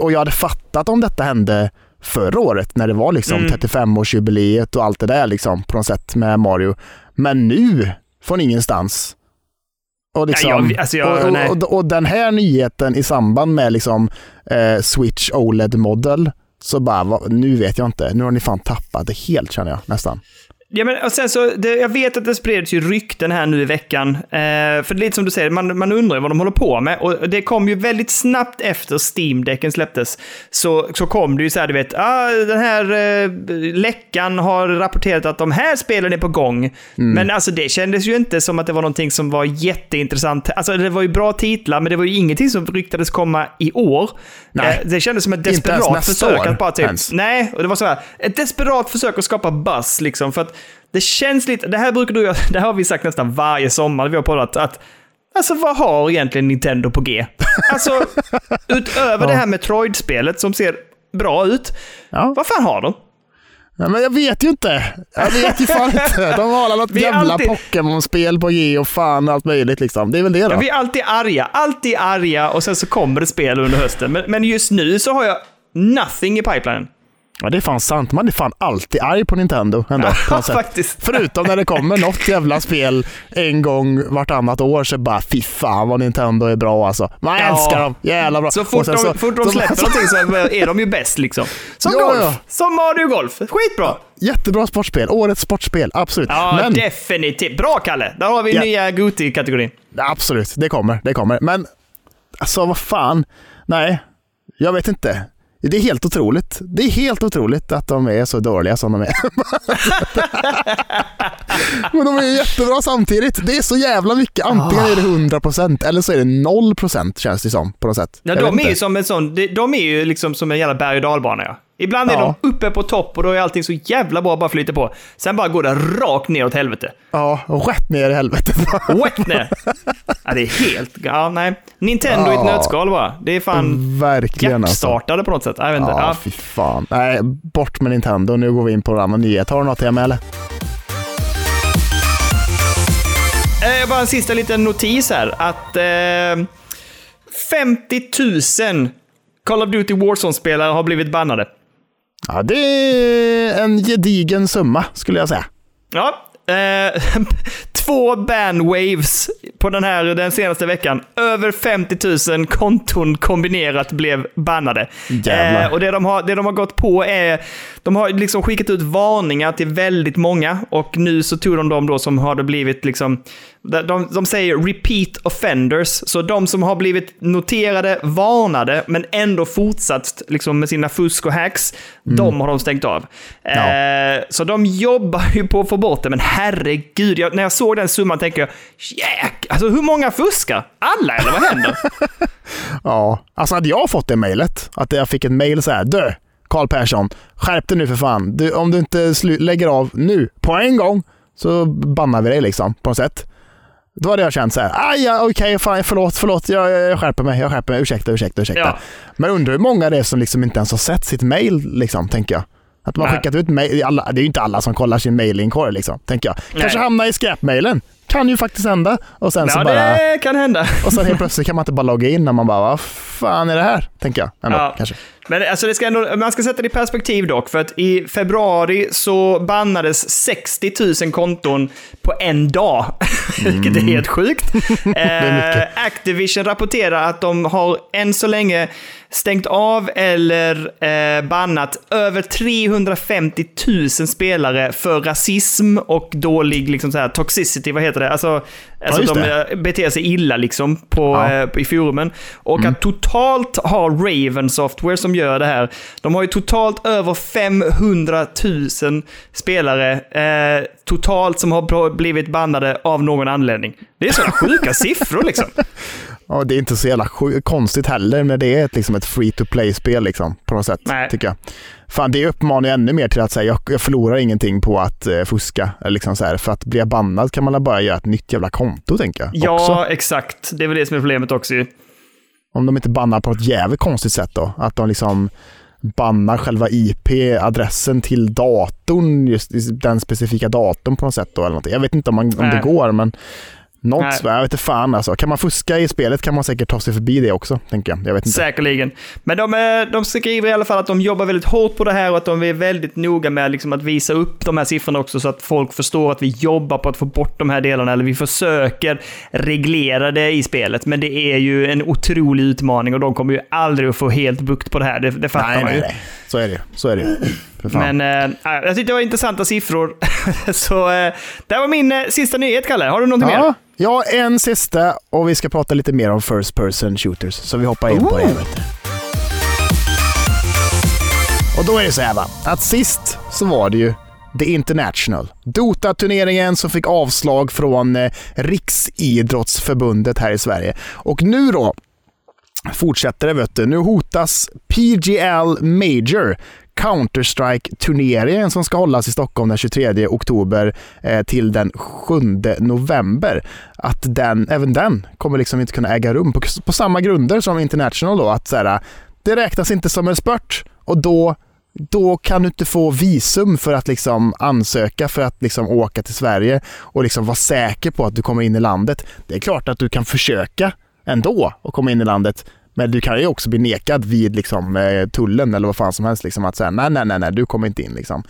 Och jag hade fattat om detta hände förra året när det var liksom Mm. 35-årsjubileet och allt det där liksom, på något sätt med Mario. Men nu, från ingenstans. Och, liksom, Nej, jag- alltså, jag- och, och, och, och den här nyheten i samband med liksom, eh, Switch OLED-modell, så bara, nu vet jag inte. Nu har ni fan tappat det helt känner jag nästan. Ja, men och sen så, det, jag vet att det spreds ju rykten här nu i veckan. Eh, för det är lite som du säger, man, man undrar vad de håller på med. Och det kom ju väldigt snabbt efter Steam-däcken släpptes. Så, så kom det ju så här, du vet, ah, den här eh, läckan har rapporterat att de här spelen är på gång. Men alltså det kändes ju inte som att det var någonting som var jätteintressant. Alltså det var ju bra titlar, men det var ju ingenting som ryktades komma i år. Eh, det kändes som ett desperat försök år att bara typ, ens. Nej, och det var så här. Ett desperat försök att skapa buzz liksom. För att det känns lite, det här brukar du göra, det här har vi sagt nästan varje sommar vi har poddat, att Alltså vad har egentligen Nintendo på G? Alltså, utöver det här Metroid-spelet som ser bra ut, Ja. vad fan har de? Ja, men jag vet ju inte. Jag vet ju fan inte. De har alla något Vi jävla alltid- Pokémon-spel på G och fan allt möjligt liksom. Det är väl det då. Ja, vi är alltid arga, alltid arga och sen så kommer det spel under hösten. Men, men just nu så har jag nothing i pipelinen. Ja, det är fan sant. Man är fan alltid arg på Nintendo ändå. på faktiskt. Förutom när det kommer något jävla spel en gång vartannat år så bara fy fan vad Nintendo är bra alltså. Man Ja. älskar dem. Jävla bra. Så fort de, fort de släpper så- någonting så är de ju bäst liksom. Som Ja, golf, ja. som Mario Golf. Skitbra! Jättebra sportspel. Årets sportspel. Absolut. Ja, Men definitivt. Bra Kalle! Där har vi Ja. nya Goti-kategorin. absolut, det kommer. Det kommer. Men alltså vad fan. Nej, jag vet inte. Det är helt otroligt. Det är helt otroligt att de är så dåliga som de är. Men de är jättebra samtidigt. Det är så jävla mycket. Antingen är det 100% eller så är det 0% känns det som på något sätt. Ja, Jag de är inte. ju som en sån, de är ju liksom som en jävla berg och dalbana ja. Ibland är Ja. de uppe på topp och då är allting så jävla bra, bara flyter på. Sen bara går det rakt ner åt helvete. Ja, rätt ner i helvetet. Whack ner! Ja, det är helt... Ja, nej. Nintendo i ett Ja. nötskal bara. Det är fan Verkligen alltså. hjärtstartade på något sätt. Jag vet inte. Ja, Ja. fy fan. Nej, bort med Nintendo. Nu går vi in på en annan nyhet. Har du något hemma eller? Eh, bara en sista liten notis här. Att eh, 50 000 Call of Duty Warzone-spelare har blivit bannade. Ja, det är en gedigen summa skulle jag säga. Ja, eh, två ban-waves på den här den senaste veckan. Över 50 000 konton kombinerat blev bannade. Eh, och det de, har, det de har gått på är, de har liksom skickat ut varningar till väldigt många och nu så tog de de då som har det blivit liksom, de, de säger repeat offenders, så de som har blivit noterade, varnade, men ändå fortsatt liksom med sina fusk och hacks, de har de stängt av. Ja. Eh, så de jobbar ju på att få bort det, men herregud, jag, när jag såg den summan tänker jag, jäk, alltså hur många fuskar? Alla eller vad händer? Ja, alltså hade jag fått det mejlet, att jag fick ett mejl så här, du, Karl Persson, skärp dig nu för fan. Du, om du inte lägger av nu, på en gång, så bannar vi dig liksom, på något sätt. Då hade jag känt så här, aj, ja, okej, fan, förlåt, förlåt, jag, jag, jag skärper mig, jag skärper mig, ursäkta, ursäkta, ursäkta. Ja. Men undrar hur många det är som liksom inte ens har sett sitt mejl, liksom, tänker jag. Att man Nej. skickat ut alla- det är ju inte alla som kollar sin mejlinkorg, liksom, tänker jag. Kanske Nej. hamnar i skräpmejlen. Kan ju faktiskt hända. Och sen så Ja, bara... det kan hända. Och sen helt plötsligt kan man inte bara logga in när man bara, vad fan är det här? Tänker jag. Ändå, Ja. kanske. Men alltså det ska ändå, man ska sätta det i perspektiv dock, för att i februari så bannades 60 000 konton på en dag. Vilket är helt sjukt. Mm. är mycket. eh, Activision rapporterar att de har än så länge stängt av eller eh, bannat över 350 000 spelare för rasism och dålig liksom så här, toxicity, vad heter det? Alltså, alltså just de det. eh, beter sig illa liksom på, Ja. eh, i forumen. Och Mm. att totalt har Raven Software som gör det här, de har ju totalt över 500 000 spelare eh, totalt som har bl- blivit bannade av någon anledning. Det är sådana sjuka siffror liksom. Ja, det är inte så jävla konstigt heller när det är ett, liksom ett free to play-spel liksom, på något sätt, Nej. tycker jag. Fan, det uppmanar ju ännu mer till att säga jag, jag förlorar ingenting på att eh, fuska. Liksom så här, för att bli bannad kan man bara göra ett nytt jävla konto, tänker jag. Ja, Också. exakt. Det är väl det som är problemet också ju. Om de inte bannar på ett jävligt konstigt sätt då. Att de liksom bannar själva IP-adressen till datorn, just den specifika datorn på något sätt då. Eller något. Jag vet inte om, man, om det går, men något, Nej. jag vet inte fan alltså. Kan man fuska i spelet kan man säkert ta sig förbi det också, tänker jag. Jag vet inte. Säkerligen. Men de, eh, de skriver i alla fall att de jobbar väldigt hårt på det här och att de är väldigt noga med liksom att visa upp de här siffrorna också så att folk förstår att vi jobbar på att få bort de här delarna, eller vi försöker reglera det i spelet. Men det är ju en otrolig utmaning och de kommer ju aldrig att få helt bukt på det här, det, det fattar Nej, man nej, ju. nej. Så är det. Så är det. Men eh, jag tyckte det var intressanta siffror. så eh, det var min eh, sista nyhet, Kalle. Har du någonting mer? Ja, ja, en sista och vi ska prata lite mer om First Person Shooters. Så vi hoppar in på det. Och då är det så här va, att sist så var det ju The International. Dota-turneringen som fick avslag från eh, Riksidrottsförbundet här i Sverige. Och nu då fortsätter det vet du. Nu hotas PGL Major, Counter-Strike-turneringen som ska hållas i Stockholm den 23 oktober eh, till den 7 november. Att den, även den kommer liksom inte kunna äga rum på, på samma grunder som International då. Att så här, det räknas inte som en sport och då då kan du inte få visum för att liksom ansöka för att liksom åka till Sverige och liksom vara säker på att du kommer in i landet. Det är klart att du kan försöka ändå att komma in i landet, men du kan ju också bli nekad vid liksom, eh, tullen eller vad fan som helst. Liksom, att säga nej, nej, nej, nej, du kommer inte in. Liksom.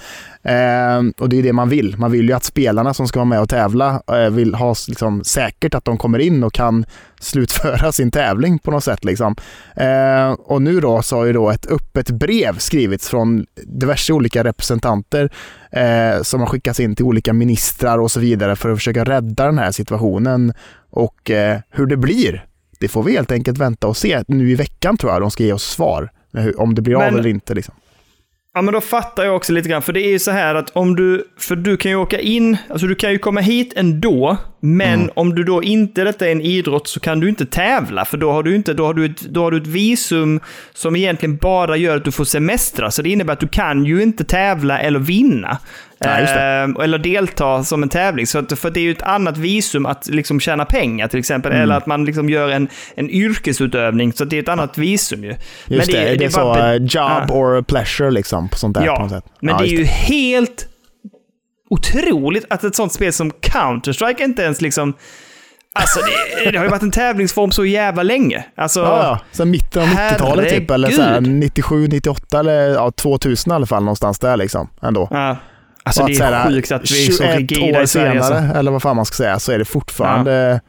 Eh, och det är det man vill. Man vill ju att spelarna som ska vara med och tävla eh, vill ha liksom, säkert att de kommer in och kan slutföra sin tävling på något sätt. Liksom. Eh, och nu då så har ju då ett öppet brev skrivits från diverse olika representanter eh, som har skickats in till olika ministrar och så vidare för att försöka rädda den här situationen. Och eh, hur det blir, det får vi helt enkelt vänta och se. Nu i veckan tror jag de ska ge oss svar. Om det blir av Men- eller inte. Liksom. Ja, men då fattar jag också lite grann. För det är ju så här att om du, för du kan ju åka in, alltså du kan ju komma hit ändå, men Mm. om du då inte, detta är en idrott, så kan du inte tävla. För då har du inte, då har du ett, då har du ett visum som egentligen bara gör att du får semestra. Så det innebär att du kan ju inte tävla eller vinna. Nej, det. Eh, eller delta som en tävling. Så att, för det är ju ett annat visum att liksom tjäna pengar till exempel. Mm. Eller att man liksom gör en, en yrkesutövning. Så det är ett annat visum ju. Just det, det, är så bara- eh, job Ja. or pleasure liksom. Sånt där, på något sätt. men Ja, det är ju helt otroligt att ett sånt spel som Counter-Strike inte ens liksom... Alltså det, det har ju varit en tävlingsform så jävla länge. Alltså, Ja, ja. Sen mitten av 90-talet typ, eller så här, Herregud. 97, 98 eller ja, 2000 i alla fall någonstans där liksom. Ändå. ja. alltså Och det så är här, sjukt att vi är så 21 rigida år i Sverige. senare, Alltså. eller vad fan man ska säga, så är det fortfarande...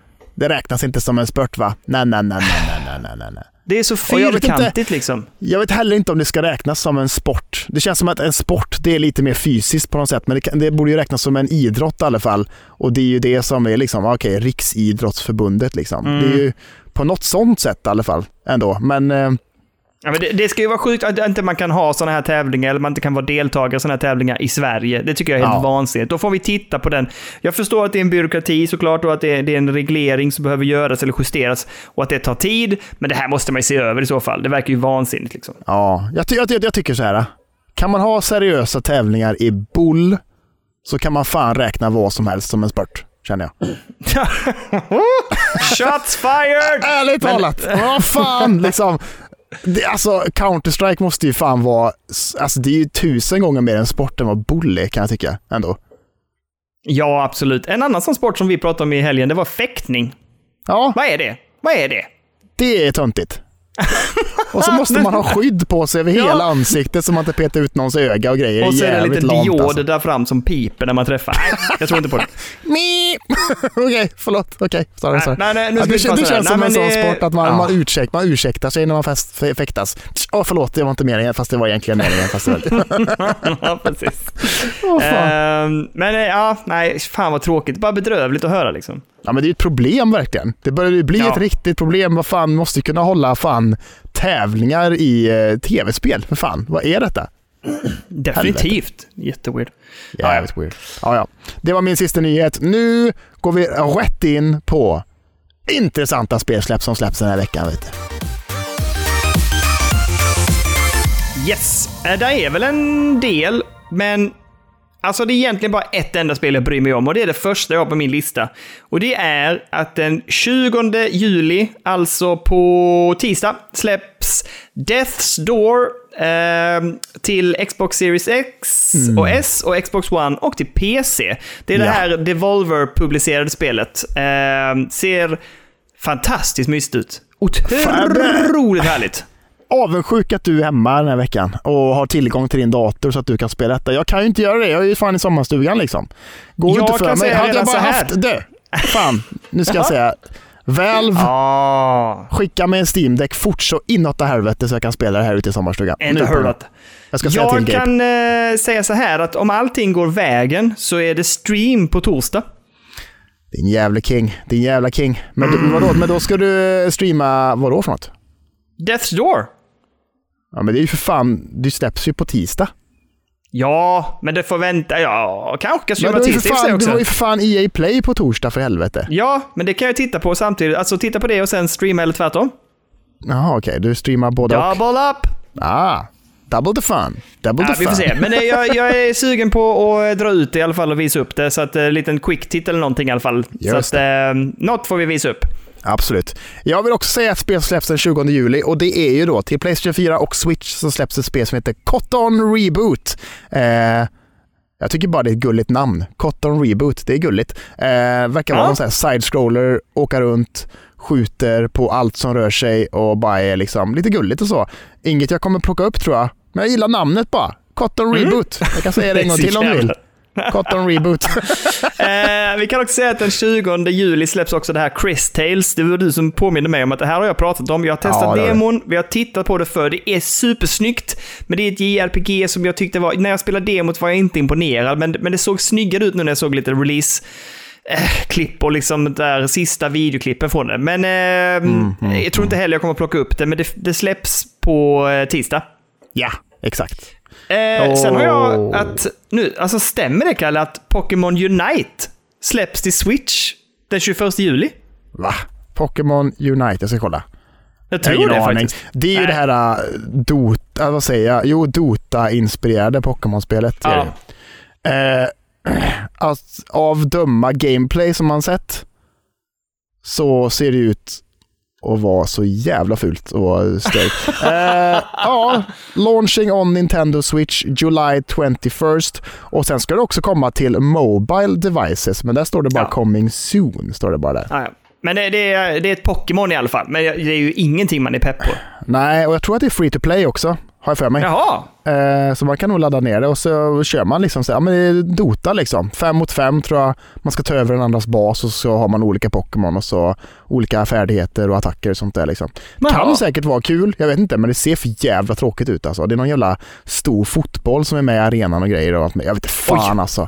Det räknas inte som en spurt va? Nej, nej, nej, nej, nej, nej, nej, nej. Det är så vet inte- fyrkantigt liksom. Jag vet heller inte om det ska räknas som en sport. Det känns som att en sport, det är lite mer fysiskt på något sätt, men det, det borde ju räknas som en idrott i alla fall. Och det är ju det som är liksom, okej, Riksidrottsförbundet liksom. Mm. Det är ju på något sånt sätt i alla fall ändå. Men eh, Ja, men det, det ska ju vara sjukt att inte man kan ha sådana här tävlingar, eller man inte kan vara deltagare i sådana här tävlingar i Sverige. Det tycker jag är helt Ja. vansinnigt. Då får vi titta på den. Jag förstår att det är en byråkrati såklart och att det är, det är en reglering som behöver göras eller justeras och att det tar tid. Men det här måste man ju se över i så fall. Det verkar ju vansinnigt liksom. ja, jag, jag, ty- jag tycker så här. Kan man ha seriösa tävlingar i boll så kan man fan räkna vad som helst som en sport, känner jag. Shots fired! Ärligt talat, vad fan liksom. Det, alltså Counter-Strike måste ju fan vara, alltså det är ju tusen gånger mer en sport än vad boll är kan jag tycka ändå. Ja, absolut. En annan sån sport som vi pratade om i helgen, det var fäktning. Ja, Vad är det? Vad är det? det är töntigt. Och så måste man ha skydd på sig över Ja. hela ansiktet så man inte petar ut någons öga och grejer. Och så är det liten lamt, diod alltså. där fram som piper när man träffar. Nej, jag tror inte på det. Okej, förlåt. Okej, sorry, sorry. Nej, nej, nu Ja, ska det, det vara känns som Nej, en sån eh, sport att man, ja. man, ursäkt, man ursäktar sig när man fäst, fäktas. Åh, förlåt, det var inte meningen, fast det var egentligen meningen. Fast det var... ja, precis. Fan. Ehm, men eh, ja, nej, fan vad tråkigt. Bara bedrövligt att höra liksom. Ja, men det är ett problem verkligen. Det börjar ju bli Ja. ett riktigt problem. Vad fan, måste kunna hålla fan tävlingar i eh, tv-spel. För fan, vad är detta? Definitivt. Jätteweird. Jävligt weird. Ja, ja. Det var min sista nyhet. Nu går vi rätt in på intressanta spelsläpp som släpps den här veckan. Vet du. Yes, eh, det är väl en del, men alltså det är egentligen bara ett enda spel jag bryr mig om och det är det första jag har på min lista. Och det är att den 20 juli, alltså på tisdag, släpps Death's Door eh, till Xbox Series X och S och Xbox One och till PC. Det är det Ja. här Devolver-publicerade spelet. Eh, ser fantastiskt mysigt ut. Otroligt härligt. Avundsjuk att du är hemma den här veckan och har tillgång till din dator så att du kan spela detta. Jag kan ju inte göra det. Jag är ju fan i sommarstugan liksom. Går Jag inte för kan mig. Hade jag bara haft... Dö! Fan, nu ska jag Ja. säga. Valve, Ah. skicka mig en steam Deck fort så inåt helvete så jag kan spela det här ute i sommarstugan. Inte det. Jag ska säga Jag till Gabe. kan eh, säga så här att om allting går vägen så är det stream på torsdag. Din jävla king. Din jävla king. Men, Mm. du, vadå, men då ska du streama vadå för något? Death's Door. Ja men det är ju för fan, det släpps ju på tisdag. Ja, men det får vänta. Ja, kanske kan streama och för sig fan, det var ju också. för fan EA Play på torsdag för helvete. Ja, men det kan jag titta på samtidigt. Alltså titta på det och sen streama eller tvärtom. Jaha okej, du streamar båda och. Double up! Ah, double the fun. Double Ja, the vi får fun. se. Men eh, jag, jag är sugen på att dra ut det i alla fall och visa upp det. Så att en liten quick titt eller någonting i alla fall. Just så att eh, något får vi visa upp. Absolut. Jag vill också säga att spel släpps den 20 juli och det är ju då till Playstation 4 och Switch så släpps ett spel som heter Cotton Reboot. Eh, jag tycker bara det är ett gulligt namn. Cotton Reboot, det är gulligt. Eh, verkar vara Ja. någon sån här side-scroller, åka runt, skjuter på allt som rör sig och bara är liksom lite gulligt och så. Inget jag kommer plocka upp tror jag, men jag gillar namnet bara. Cotton Reboot. Jag kan säga det en gång till om du vill. Cotton Reboot. Eh, vi kan också säga att den 20 juli släpps också det här Chris Tales. Det var du som påminner mig om att det här har jag pratat om. Jag har testat Ja, demon, vi har tittat på det för Det är supersnyggt, men det är ett JRPG som jag tyckte var... När jag spelade demot var jag inte imponerad, men, men det såg snyggare ut nu när jag såg lite release. Eh, klipp och liksom där sista videoklippen från det. Men eh, Mm, jag tror inte heller jag kommer plocka upp det, men det, det släpps på eh, tisdag. ja, exakt. Eh, Sen har jag att, nu, alltså stämmer det Kalle att Pokémon Unite släpps till Switch den 21 juli? Va? Pokémon Unite, jag ska kolla. Jag tror det aning. faktiskt. Det är ju det här äh, Dota, vad säger jag? Jo, Dota-inspirerade Pokémon-spelet. Ja. Eh, att av döma gameplay som man sett så ser det ut att vara så jävla fult och stört. eh, ja, launching on Nintendo Switch July 21st och sen ska det också komma till Mobile Devices, men där står det bara Ja. coming soon, står det bara där. Ja, ja. Men det, det, är, det är ett Pokémon i alla fall. Men det är ju ingenting man är pepp på. Nej, och jag tror att det är free to play också, har jag för mig. Jaha. Eh, så man kan nog ladda ner det och så kör man liksom så, ja men det är Dota liksom. Fem mot fem tror jag. Man ska ta över en andras bas och så har man olika Pokémon och så olika färdigheter och attacker och sånt där liksom. Jaha. Kan säkert vara kul, jag vet inte, men det ser för jävla tråkigt ut alltså. Det är någon jävla stor fotboll som är med i arenan och grejer och allt med. Jag vet inte fan alltså.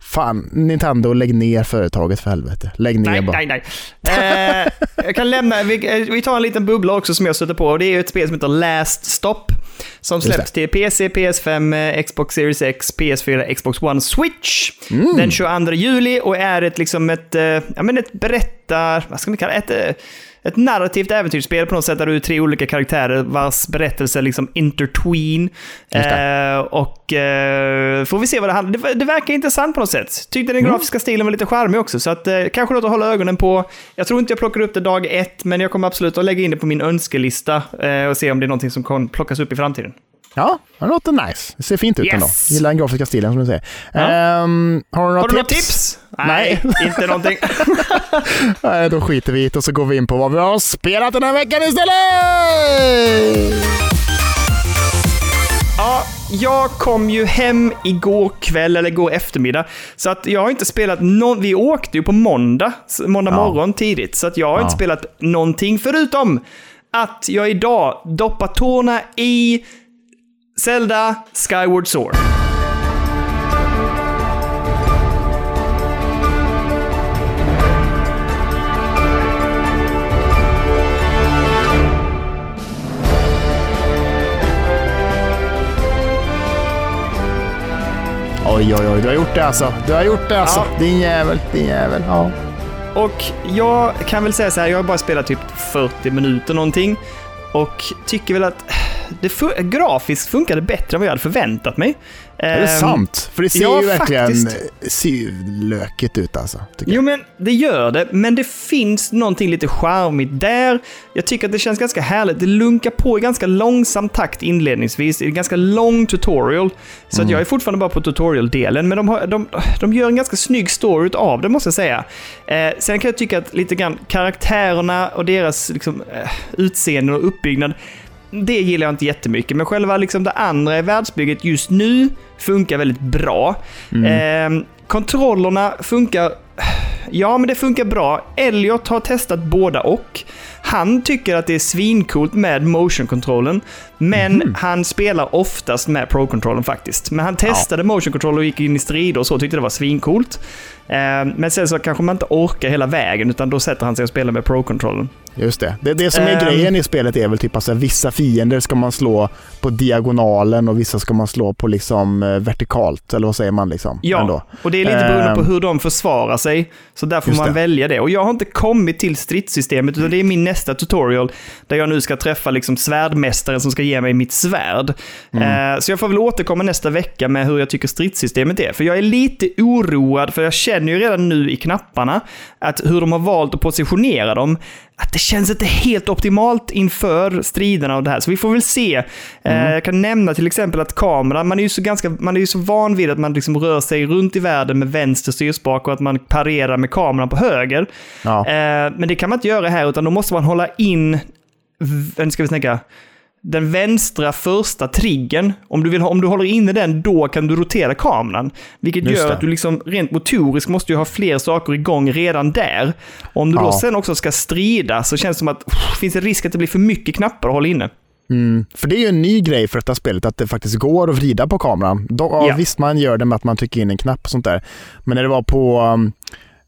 Fan, Nintendo, lägg ner företaget för helvete. Lägg ner Nej, bara. nej, nej. Eh, jag kan lämna, vi, eh, vi tar en liten bubbla också som jag stöter på. Och det är ett spel som heter Last Stop. Som släpps till PC, PS5, eh, Xbox Series X, PS4, Xbox One, Switch. Mm. Den 22 juli och är ett, liksom ett, eh, ja, men ett berättar... Vad ska man kalla det? Ett, eh, ett narrativt äventyrsspel på något sätt där du är tre olika karaktärer vars berättelser liksom intertween. Eh, och eh, får vi se vad det handlar det, det verkar intressant på något sätt. Tyckte den grafiska stilen var lite charmig också, så att, eh, kanske något att hålla ögonen på. Jag tror inte jag plockar upp det dag ett, men jag kommer absolut att lägga in det på min önskelista eh, och se om det är någonting som kan plockas upp i framtiden. Ja, det låter nice. Det ser fint ut Yes. ändå. Gillar den grafiska stilen som du säger. Ja. Ehm, har du några Har du tips? tips? Nej. inte någonting. Nej, då skiter vi i det och så går vi in på vad vi har spelat den här veckan istället! Ja, jag kom ju hem igår kväll, eller igår eftermiddag. Så att jag har inte spelat någon... Vi åkte ju på måndag, måndag Ja. morgon tidigt. Så att jag har Ja. inte spelat någonting förutom att jag idag doppar tårna i Zelda Skyward Sword. Oj, oj, oj. Du har gjort det alltså. Du har gjort det alltså. Ja. Din jävel. Din jävel. Ja. Och jag kan väl säga så här, jag har bara spelat typ 40 minuter någonting. Och tycker väl att det fu- grafiskt funkade bättre än vad jag hade förväntat mig. Är det Ehm, sant? För det ser ja, ju verkligen lökigt ut alltså. Jo, men det gör det. Men det finns någonting lite charmigt där. Jag tycker att det känns ganska härligt. Det lunkar på i ganska långsam takt inledningsvis. Det är en ganska lång tutorial. Så att jag är fortfarande bara på tutorial-delen. Men de, har, de, de gör en ganska snygg story av det, måste jag säga. Eh, sen kan jag tycka att lite grann karaktärerna och deras liksom, eh, utseende och uppbyggnad det gillar jag inte jättemycket, men själva liksom det andra i världsbygget just nu funkar väldigt bra. Eh, kontrollerna funkar... Ja, men det funkar bra. Elliot har testat båda och. Han tycker att det är svincoolt med motion-kontrollen, men han spelar oftast med pro-kontrollen faktiskt. Men han testade motion-control och gick in i strider och så, tyckte det var svincoolt. Eh, men sen så kanske man inte orkar hela vägen, utan då sätter han sig och spelar med pro-kontrollen. Just det. det. Det som är Ehm. grejen i spelet är väl typ att så här, vissa fiender ska man slå på diagonalen och vissa ska man slå på liksom eh, vertikalt. Eller vad säger man liksom? Ja, Ändå. och det är lite beroende på Ehm. hur de försvarar sig. Så där får man det. välja det. Och jag har inte kommit till stridssystemet, utan det är min nästa tutorial. Där jag nu ska träffa liksom svärdmästaren som ska ge mig mitt svärd. Mm. Eh, så jag får väl återkomma nästa vecka med hur jag tycker stridssystemet är. För jag är lite oroad, för jag känner ju redan nu i knapparna att hur de har valt att positionera dem, att det känns inte helt optimalt inför striderna och det här. Så vi får väl se. Eh, Mm. jag kan nämna till exempel att kameran, man är ju så, ganska, man är ju så van vid att man liksom rör sig runt i världen med vänster styrspak och att man parerar med kameran på höger. Ja. Eh, men det kan man inte göra här, utan då måste man hålla in, nu ska vi tänka, den vänstra första triggen. Om du, vill, om du håller inne den, då kan du rotera kameran. Vilket Just gör det. att du liksom rent motoriskt måste ju ha fler saker igång redan där. Om du då Ja. sen också ska strida så känns det som att uff, finns det risk att det blir för mycket knappar att hålla inne. Mm. För det är ju en ny grej för detta spelet, att det faktiskt går att vrida på kameran. Då, ja. Visst, man gör det med att man trycker in en knapp och sånt där. Men när det var på um,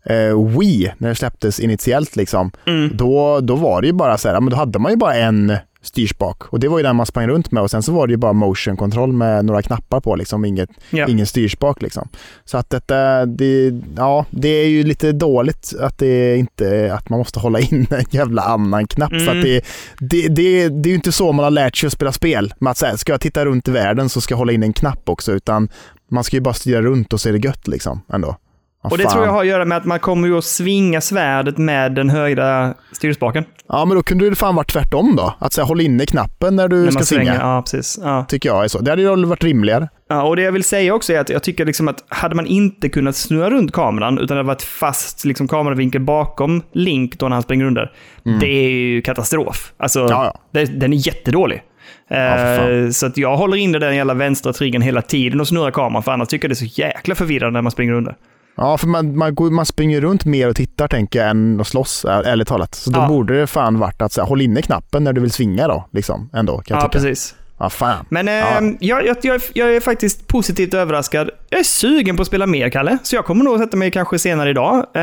eh, Wii, när det släpptes initiellt, liksom, Mm. då, då var det ju bara så här, men då hade man ju bara en styrspak. Och det var ju den man sprang runt med och sen så var det ju bara motion control med några knappar på, liksom, inget, Ja. ingen styrspak. Liksom. Så att detta, det, ja, det är ju lite dåligt att det inte att man måste hålla in en jävla annan knapp. För att Mm. det, det, det, det är ju inte så man har lärt sig att spela spel. Med att säga, ska jag titta runt i världen så ska jag hålla in en knapp också. Utan man ska ju bara styra runt och är det gött liksom ändå. Ja, Och det fan. tror jag har att göra med att man kommer ju att svinga svärdet med den högra styrspaken. Ja, men då kunde det fan varit tvärtom då. Att säga, håll inne knappen när du När ska svinga. Ja, precis. Ja. Tycker jag är så. Det hade ju varit rimligare. Ja, och det jag vill säga också är att jag tycker liksom att hade man inte kunnat snurra runt kameran, utan det hade varit fast liksom, kameravinkel bakom Link då när han springer under, det är ju katastrof. Alltså, Mm. Ja, ja. Det, den är jättedålig. fan. Eh, så att jag håller inne den jävla vänstra triggern hela tiden och snurrar kameran, för annars tycker jag det är så jäkla förvirrande när man springer under. Ja, för man, man, går, man springer runt mer och tittar tänker jag än att slåss, ärligt talat. Så då Ja. borde det fan varit att säga, håll inne knappen när du vill svinga då. Liksom, ändå, kan jag Ja, tycka. precis. Ja, fan. Men eh, Ja. jag, jag, jag, jag är faktiskt positivt överraskad. Jag är sugen på att spela mer, Kalle. Så jag kommer nog sätta mig kanske senare idag, eh,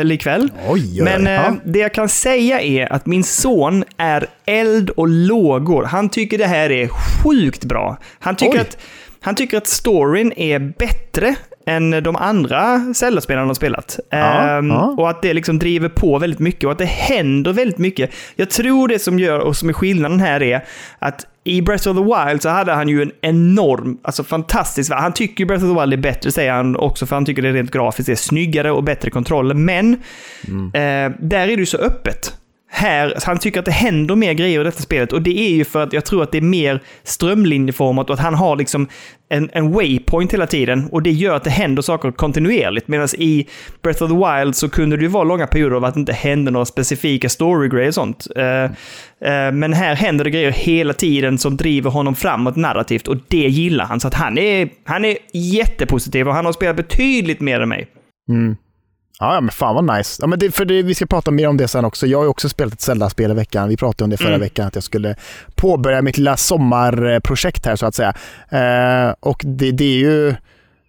eller ikväll. Oj, oj, Men eh, det jag kan säga är att min son är eld och lågor. Han tycker det här är sjukt bra. Han tycker, Oj. att, han tycker att storyn är bättre än de andra Zelda-spelarna har spelat. Ja, Ehm, ja. Och att det liksom driver på väldigt mycket och att det händer väldigt mycket. Jag tror det som gör, och som är skillnaden här är att i Breath of the Wild så hade han ju en enorm, alltså fantastisk. Han tycker ju Breath of the Wild är bättre, säger han också, för han tycker det rent grafiskt är snyggare och bättre kontroller. Men Mm. eh, där är det ju så öppet. här, han tycker att det händer mer grejer i detta spelet och det är ju för att jag tror att det är mer strömlinjeformat och att han har liksom en, en waypoint hela tiden och det gör att det händer saker kontinuerligt. Medan i Breath of the Wild så kunde det ju vara långa perioder av att det inte hände några specifika story-grejer och sånt. Uh, uh, men här händer det grejer hela tiden som driver honom framåt narrativt och det gillar han. Så att han är, han är jättepositiv och han har spelat betydligt mer än mig. Mm. Ja, men fan vad nice. Ja, men det, för det, vi ska prata mer om det sen också. Jag har ju också spelat ett Zelda-spel i veckan. Vi pratade om det förra mm. veckan, att jag skulle påbörja mitt lilla sommarprojekt här så att säga. Eh, och det, det, är ju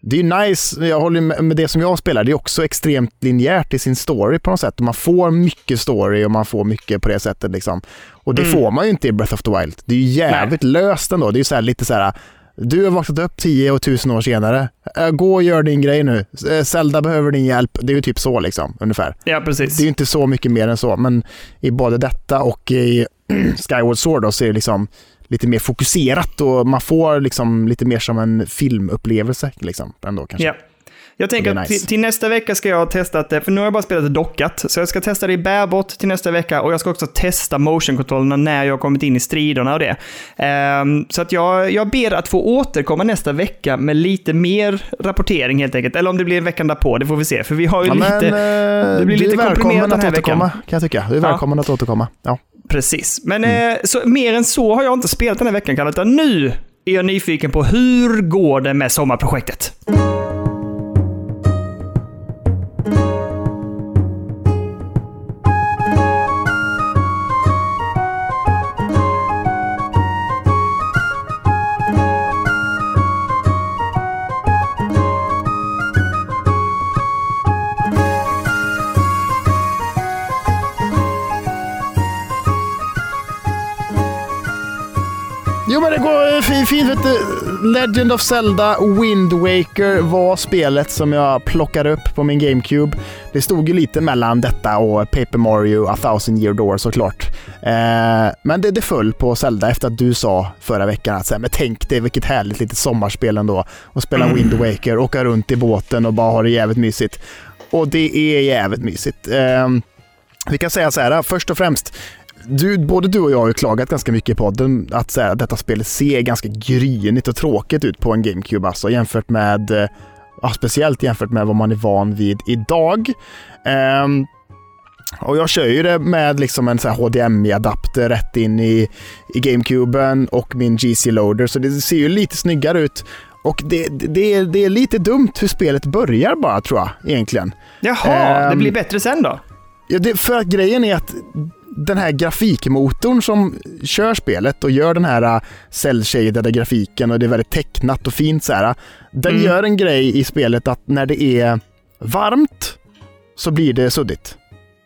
det är nice, jag håller med, med det som jag spelar, det är också extremt linjärt i sin story på något sätt. man får mycket story och man får mycket på det sättet. Liksom. Och det mm. får man ju inte i Breath of the Wild. Det är ju jävligt Nej. löst ändå. Det är ju så lite så här, du har vaknat upp 10 och 1000 år senare. Äh, gå och gör din grej nu. Äh, Zelda behöver din hjälp. Det är ju typ så liksom, ungefär. Ja, precis. Det är ju inte så mycket mer än så, men i både detta och i Skyward Sword då, så är det liksom lite mer fokuserat och man får liksom lite mer som en filmupplevelse. Liksom, ändå, kanske. Ja. Jag tänker att nice. till, till, nästa vecka ska jag ha testat det, för nu har jag bara spelat dockat. Så jag ska testa det i bärbart till nästa vecka och jag ska också testa motion-kontrollerna när jag har kommit in i striderna och det. Um, så att jag, jag ber att få återkomma nästa vecka med lite mer rapportering helt enkelt. Eller om det blir veckan därpå, det får vi se. För vi har ju ja, lite... Men, uh, det blir lite komprimerat den här veckan. kan jag tycka. Du är välkommen ja. att återkomma. Ja. Precis. Men mm. eh, så, mer än så har jag inte spelat den här veckan, Kalle, utan nu är jag nyfiken på hur går det med sommarprojektet? Jo men det går fint. Vet du, Legend of Zelda Wind Waker var spelet som jag plockade upp på min GameCube. Det stod ju lite mellan detta och Paper Mario A Thousand Year Door såklart. Eh, men det, det föll på Zelda efter att du sa förra veckan att men tänk dig vilket härligt litet sommarspel ändå. Att spela mm. Wind Waker, åka runt i båten och bara ha det jävligt mysigt. Och det är jävligt mysigt. Eh, vi kan säga så här, först och främst, du, både du och jag har ju klagat ganska mycket i podden att så här, detta spelet ser ganska grynigt och tråkigt ut på en GameCube alltså jämfört med, eh, ja, speciellt jämfört med vad man är van vid idag. Um, och jag kör ju det med liksom en HDMI-adapter rätt in i, i GameCuben och min GC-loader, så det ser ju lite snyggare ut. Och det, det, det är lite dumt hur spelet börjar bara, tror jag, egentligen. Jaha, um, det blir bättre sen då? Ja, det, för att grejen är att den här grafikmotorn som kör spelet och gör den här äh, cell-shaded grafiken och det är väldigt tecknat och fint så här. Den mm. gör en grej i spelet att när det är varmt så blir det suddigt.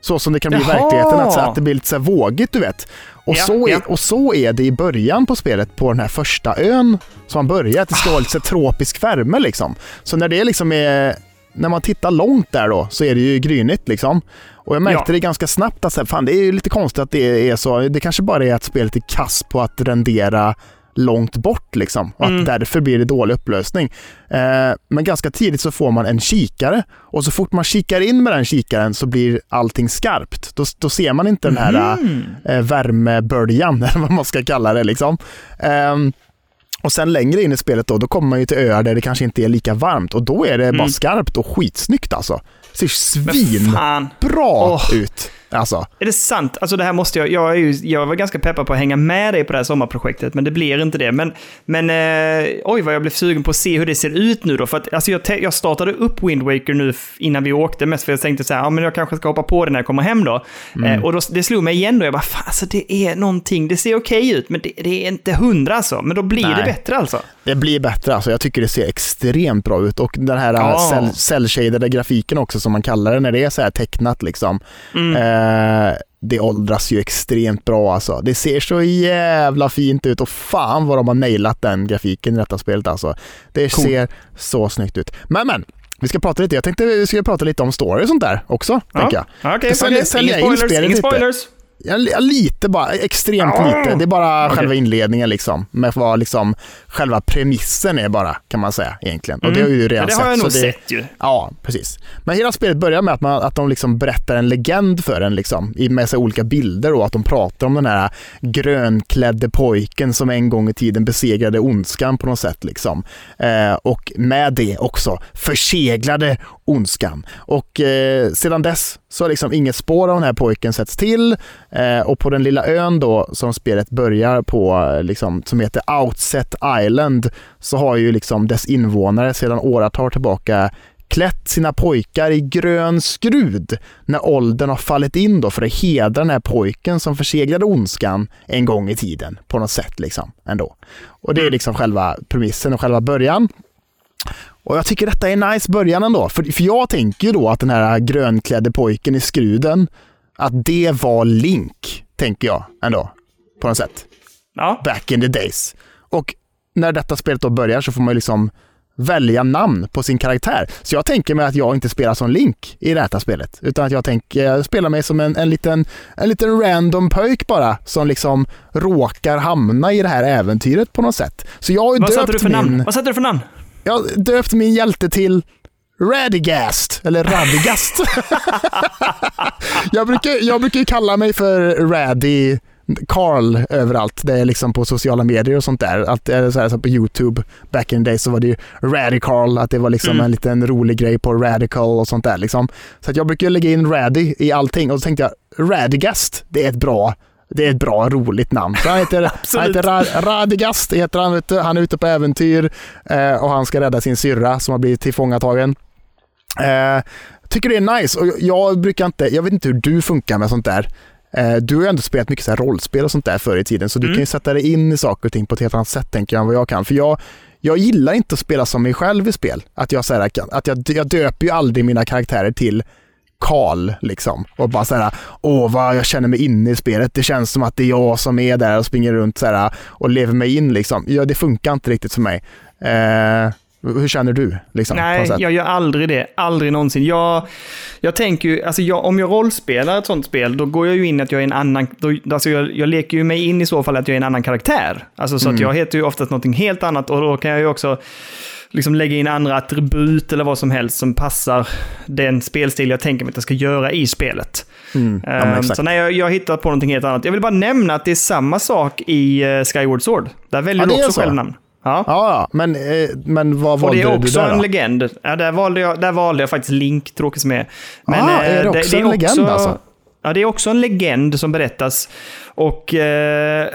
Så som det kan bli i verkligheten, att, så att det blir lite så vågigt du vet. Och, ja, så är, ja. och så är det i början på spelet på den här första ön som man börjar, att det ska vara lite tropisk värme liksom. Så när det liksom är när man tittar långt där då så är det ju grynigt liksom. Och jag märkte ja. det ganska snabbt att fan, det är lite konstigt att det är så. Det kanske bara är att spelet är kass på att rendera långt bort liksom. Och mm. att därför blir det dålig upplösning. Eh, men ganska tidigt så får man en kikare och så fort man kikar in med den kikaren så blir allting skarpt. Då, då ser man inte den här mm. eh, värmeböljan, eller vad man ska kalla det liksom. Eh, och sen längre in i spelet då, då kommer man ju till öar där det kanske inte är lika varmt och då är det mm. bara skarpt och skitsnyggt alltså. Det ser svinbra oh. ut. Alltså. Är det sant? Alltså det här måste jag... Jag, är ju, jag var ganska peppad på att hänga med dig på det här sommarprojektet, men det blir inte det. Men, men eh, oj vad jag blev sugen på att se hur det ser ut nu då. För att alltså jag, jag startade upp Wind Waker nu innan vi åkte, mest för jag tänkte så här, ja men jag kanske ska hoppa på det när jag kommer hem då. Mm. Eh, och då, det slog mig igen då, jag bara, fan alltså det är någonting, det ser okej okay ut, men det, det, är inte hundra alltså. Men då blir Nej. det bättre alltså. Det blir bättre alltså. Jag tycker det ser extremt bra ut. Och den här oh. cell-shaded grafiken också som man kallar det när det är så här tecknat liksom. Mm. Eh, det åldras ju extremt bra alltså. Det ser så jävla fint ut och fan vad de har nailat den grafiken i detta spelet alltså. Det cool. ser så snyggt ut. Men men, vi ska prata lite, jag tänkte vi skulle prata lite om story och sånt där också. Ja. Okej, okay, sälja, sälja in spelet spoilers. Ja, li- lite bara, extremt lite. Det är bara Okej. själva inledningen liksom. Med vad liksom själva premissen är bara, kan man säga egentligen. Och det har ju Ja, redan det sett. har jag nog så det, sett ju. Ja, precis. Men hela spelet börjar med att, man, att de liksom berättar en legend för en liksom, med så olika bilder och att de pratar om den här grönklädde pojken som en gång i tiden besegrade ondskan på något sätt. Liksom. Eh, och med det också förseglade ondskan. Och eh, sedan dess så har liksom inget spår av den här pojken setts till eh, och på den lilla ön då som spelet börjar på, eh, liksom, som heter Outset Island, så har ju liksom dess invånare sedan åratal tillbaka klätt sina pojkar i grön skrud när åldern har fallit in då för att hedra den här pojken som förseglade ondskan en gång i tiden på något sätt liksom ändå. Och det är liksom själva premissen och själva början. Och jag tycker detta är en nice början ändå, för, för jag tänker ju då att den här grönklädde pojken i skruden, att det var Link, tänker jag ändå, på något sätt Ja. back in the days. Och när detta spelet då börjar så får man ju liksom välja namn på sin karaktär. Så jag tänker mig att jag inte spelar som Link i det här spelet, utan att jag tänker jag spelar mig som en, en, liten, en liten random pöjk bara, som liksom råkar hamna i det här äventyret på något sätt. Så jag har ju Vad satte du döpt för namn? min, Vad satte du för namn? Jag har döpt min hjälte till Radigast, eller Radigast. jag, brukar, jag brukar kalla mig för Raddy Carl överallt. Det är liksom på sociala medier och sånt där. Är så här, så på YouTube back in the day så var det ju Radical, att det var liksom Mm. en liten rolig grej på Radical och sånt där liksom. Så att jag brukar lägga in Raddy i allting och så tänkte jag Radigast, det är ett bra det är ett bra, roligt namn. Så han heter, han heter Ra- Radigast, heter han, vet du. han är ute på äventyr eh, och han ska rädda sin syrra som har blivit tillfångatagen. Eh, tycker det är nice och jag brukar inte, jag vet inte hur du funkar med sånt där. Eh, du har ju ändå spelat mycket så här rollspel och sånt där förr i tiden, så du Mm. kan ju sätta dig in i saker och ting på ett helt annat sätt tänker jag än vad jag kan. För jag, jag gillar inte att spela som mig själv i spel. Att jag, så här, att jag, jag döper ju aldrig mina karaktärer till Karl liksom. Och bara såhär, åh vad jag känner mig inne i spelet. Det känns som att det är jag som är där och springer runt så här och lever mig in liksom. Ja, det funkar inte riktigt för mig. Eh, hur känner du? Liksom, Nej, jag gör aldrig det. Aldrig någonsin. Jag, jag tänker ju, alltså jag, om jag rollspelar ett sånt spel, då går jag ju in att jag är en annan, då, alltså jag, jag leker ju mig in i så fall att jag är en annan karaktär. Alltså så att Mm. jag heter ju oftast någonting helt annat och då kan jag ju också liksom lägga in andra attribut eller vad som helst som passar den spelstil jag tänker mig att jag ska göra i spelet. Mm, ja, men Ehm, så nej, jag, jag har hittat på någonting helt annat. Jag vill bara nämna att det är samma sak i uh, Skyward Sword. Där väljer Ja, du det är också så. själv namn. Ja. Ja, men, eh, men vad valde det är du också där en då? legend. Ja, där, valde jag, där valde jag faktiskt Link, tråkigt som är. Ah, är det eh, också en legend alltså? Ja, det är också en legend som berättas. Och... Eh,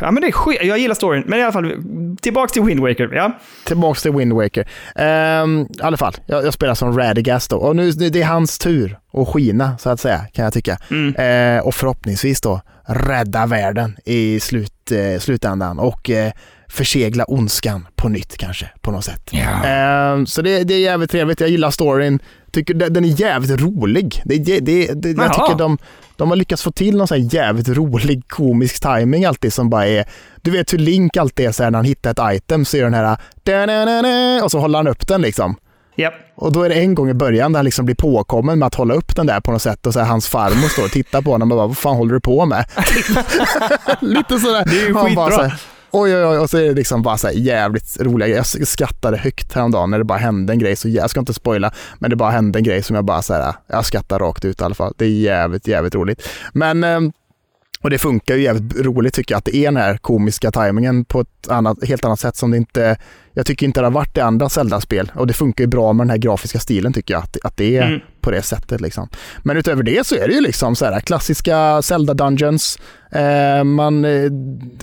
ja, men det är skit. Jag gillar storyn. Men i alla fall, tillbaks till Wind Waker. Ja. Tillbaks till Wind Waker. Ehm, I alla fall, jag, jag spelar som Radagast då. Och nu det är hans tur att skina, så att säga, kan jag tycka. Mm. Eh, och förhoppningsvis då rädda världen i slut, eh, slutändan och eh, försegla ondskan på nytt kanske, på något sätt. Ehm, så det, det är jävligt trevligt. Jag gillar storyn. Tycker den är jävligt rolig. Det, det, det, jag tycker de, de har lyckats få till någon sån här jävligt rolig komisk timing alltid som bara är du vet hur Link alltid är så här när han hittar ett item så är den här och så håller han upp den liksom. Japp. Och då är det en gång i början där han liksom blir påkommen med att hålla upp den där på något sätt och så här, hans farmor står och tittar på honom och bara vad fan håller du på med? Lite sådär. Det är ju skitbra. Oj, oj, oj, och så är det liksom bara så här jävligt roliga grejer. Jag skrattade högt häromdagen när det bara hände en grej, så jag ska inte spoila, men det bara hände en grej som jag bara så här, jag skrattar rakt ut i alla fall. Det är jävligt, jävligt roligt. Men, ehm, och det funkar ju jävligt roligt tycker jag, att det är den här komiska tajmingen på ett annat, helt annat sätt som det inte, jag tycker inte det har varit i andra Zelda-spel. Och det funkar ju bra med den här grafiska stilen tycker jag, att, att det är Mm. på det sättet. Liksom. Men utöver det så är det ju liksom så här klassiska Zelda Dungeons. Eh, man, eh,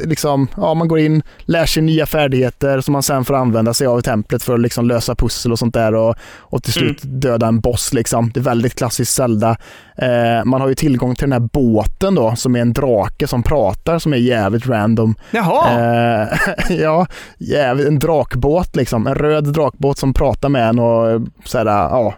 liksom, ja, man går in, lär sig nya färdigheter som man sen får använda sig av i templet för att liksom lösa pussel och sånt där och, och till slut döda en boss. Liksom. Det är väldigt klassiskt Zelda. Eh, man har ju tillgång till den här båten då som är en drake som pratar som är jävligt random. Jaha. Eh, ja, jävligt, en drakbåt liksom. En röd drakbåt som pratar med en och eh, sådär, ja.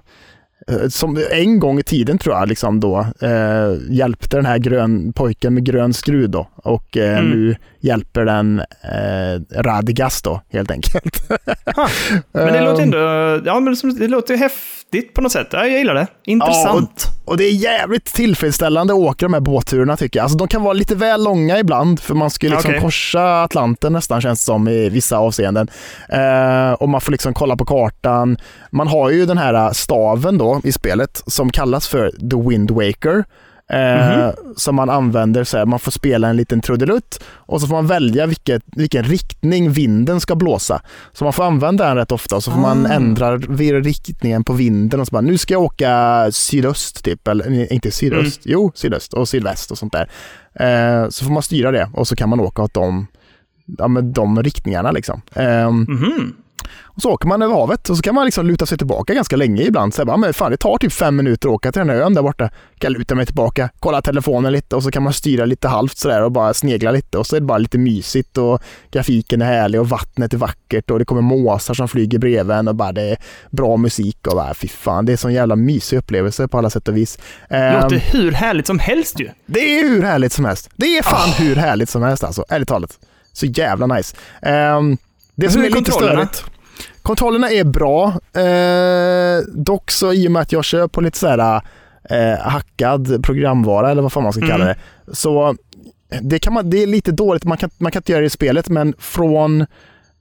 Eh, Som en gång i tiden tror jag liksom då eh, hjälpte den här grön, pojken med grön skruv då och eh, Mm. nu hjälper den eh, Radagast då helt enkelt. Ha. Men det låter Ehm, ändå... Ja, men det- låter ju häftigt på något sätt. Ja, jag gillar det. Intressant. och det är jävligt tillfredsställande att åka de här båtturerna tycker jag. Alltså de kan vara lite väl långa ibland för man ska liksom Okej. korsa Atlanten nästan känns det som i vissa avseenden. Eh, och man får liksom kolla på kartan. Man har ju den här staven då i spelet som kallas för The Wind Waker. Eh, Mhm. Som man använder så här, man får spela en liten trudelutt och så får man välja vilket, vilken riktning vinden ska blåsa. Så man får använda den rätt ofta och så får man Ah. ändra riktningen på vinden och så bara, nu ska jag åka sydöst typ, eller inte sydöst, jo sydöst och sydväst och sånt där. Eh, så får man styra det och så kan man åka åt de, ja, med de riktningarna liksom. Ehm, Mhm. Och så åker man över havet och så kan man liksom luta sig tillbaka ganska länge ibland. Så bara, men fan, det tar typ fem minuter att åka till den här ön där borta. Kan luta mig tillbaka, kolla telefonen lite och så kan man styra lite halvt sådär och bara snegla lite och så är det bara lite mysigt och grafiken är härlig och vattnet är vackert och det kommer måsar som flyger bredvid en och bara det är bra musik och bara fy fan, det är sån jävla mysig upplevelse på alla sätt och vis. Ehm, Låter hur härligt som helst ju. det är hur härligt som helst. Det är fan Ah. hur härligt som helst alltså, ärligt talat. Så jävla nice. Ehm, det som är är lite störigt. Kontrollerna är bra. Eh, dock så i och med att jag kör på lite så här eh, hackad programvara eller vad fan man ska kalla Mm. det. Så det, kan man, det är lite dåligt, man kan, man kan inte göra det i spelet men från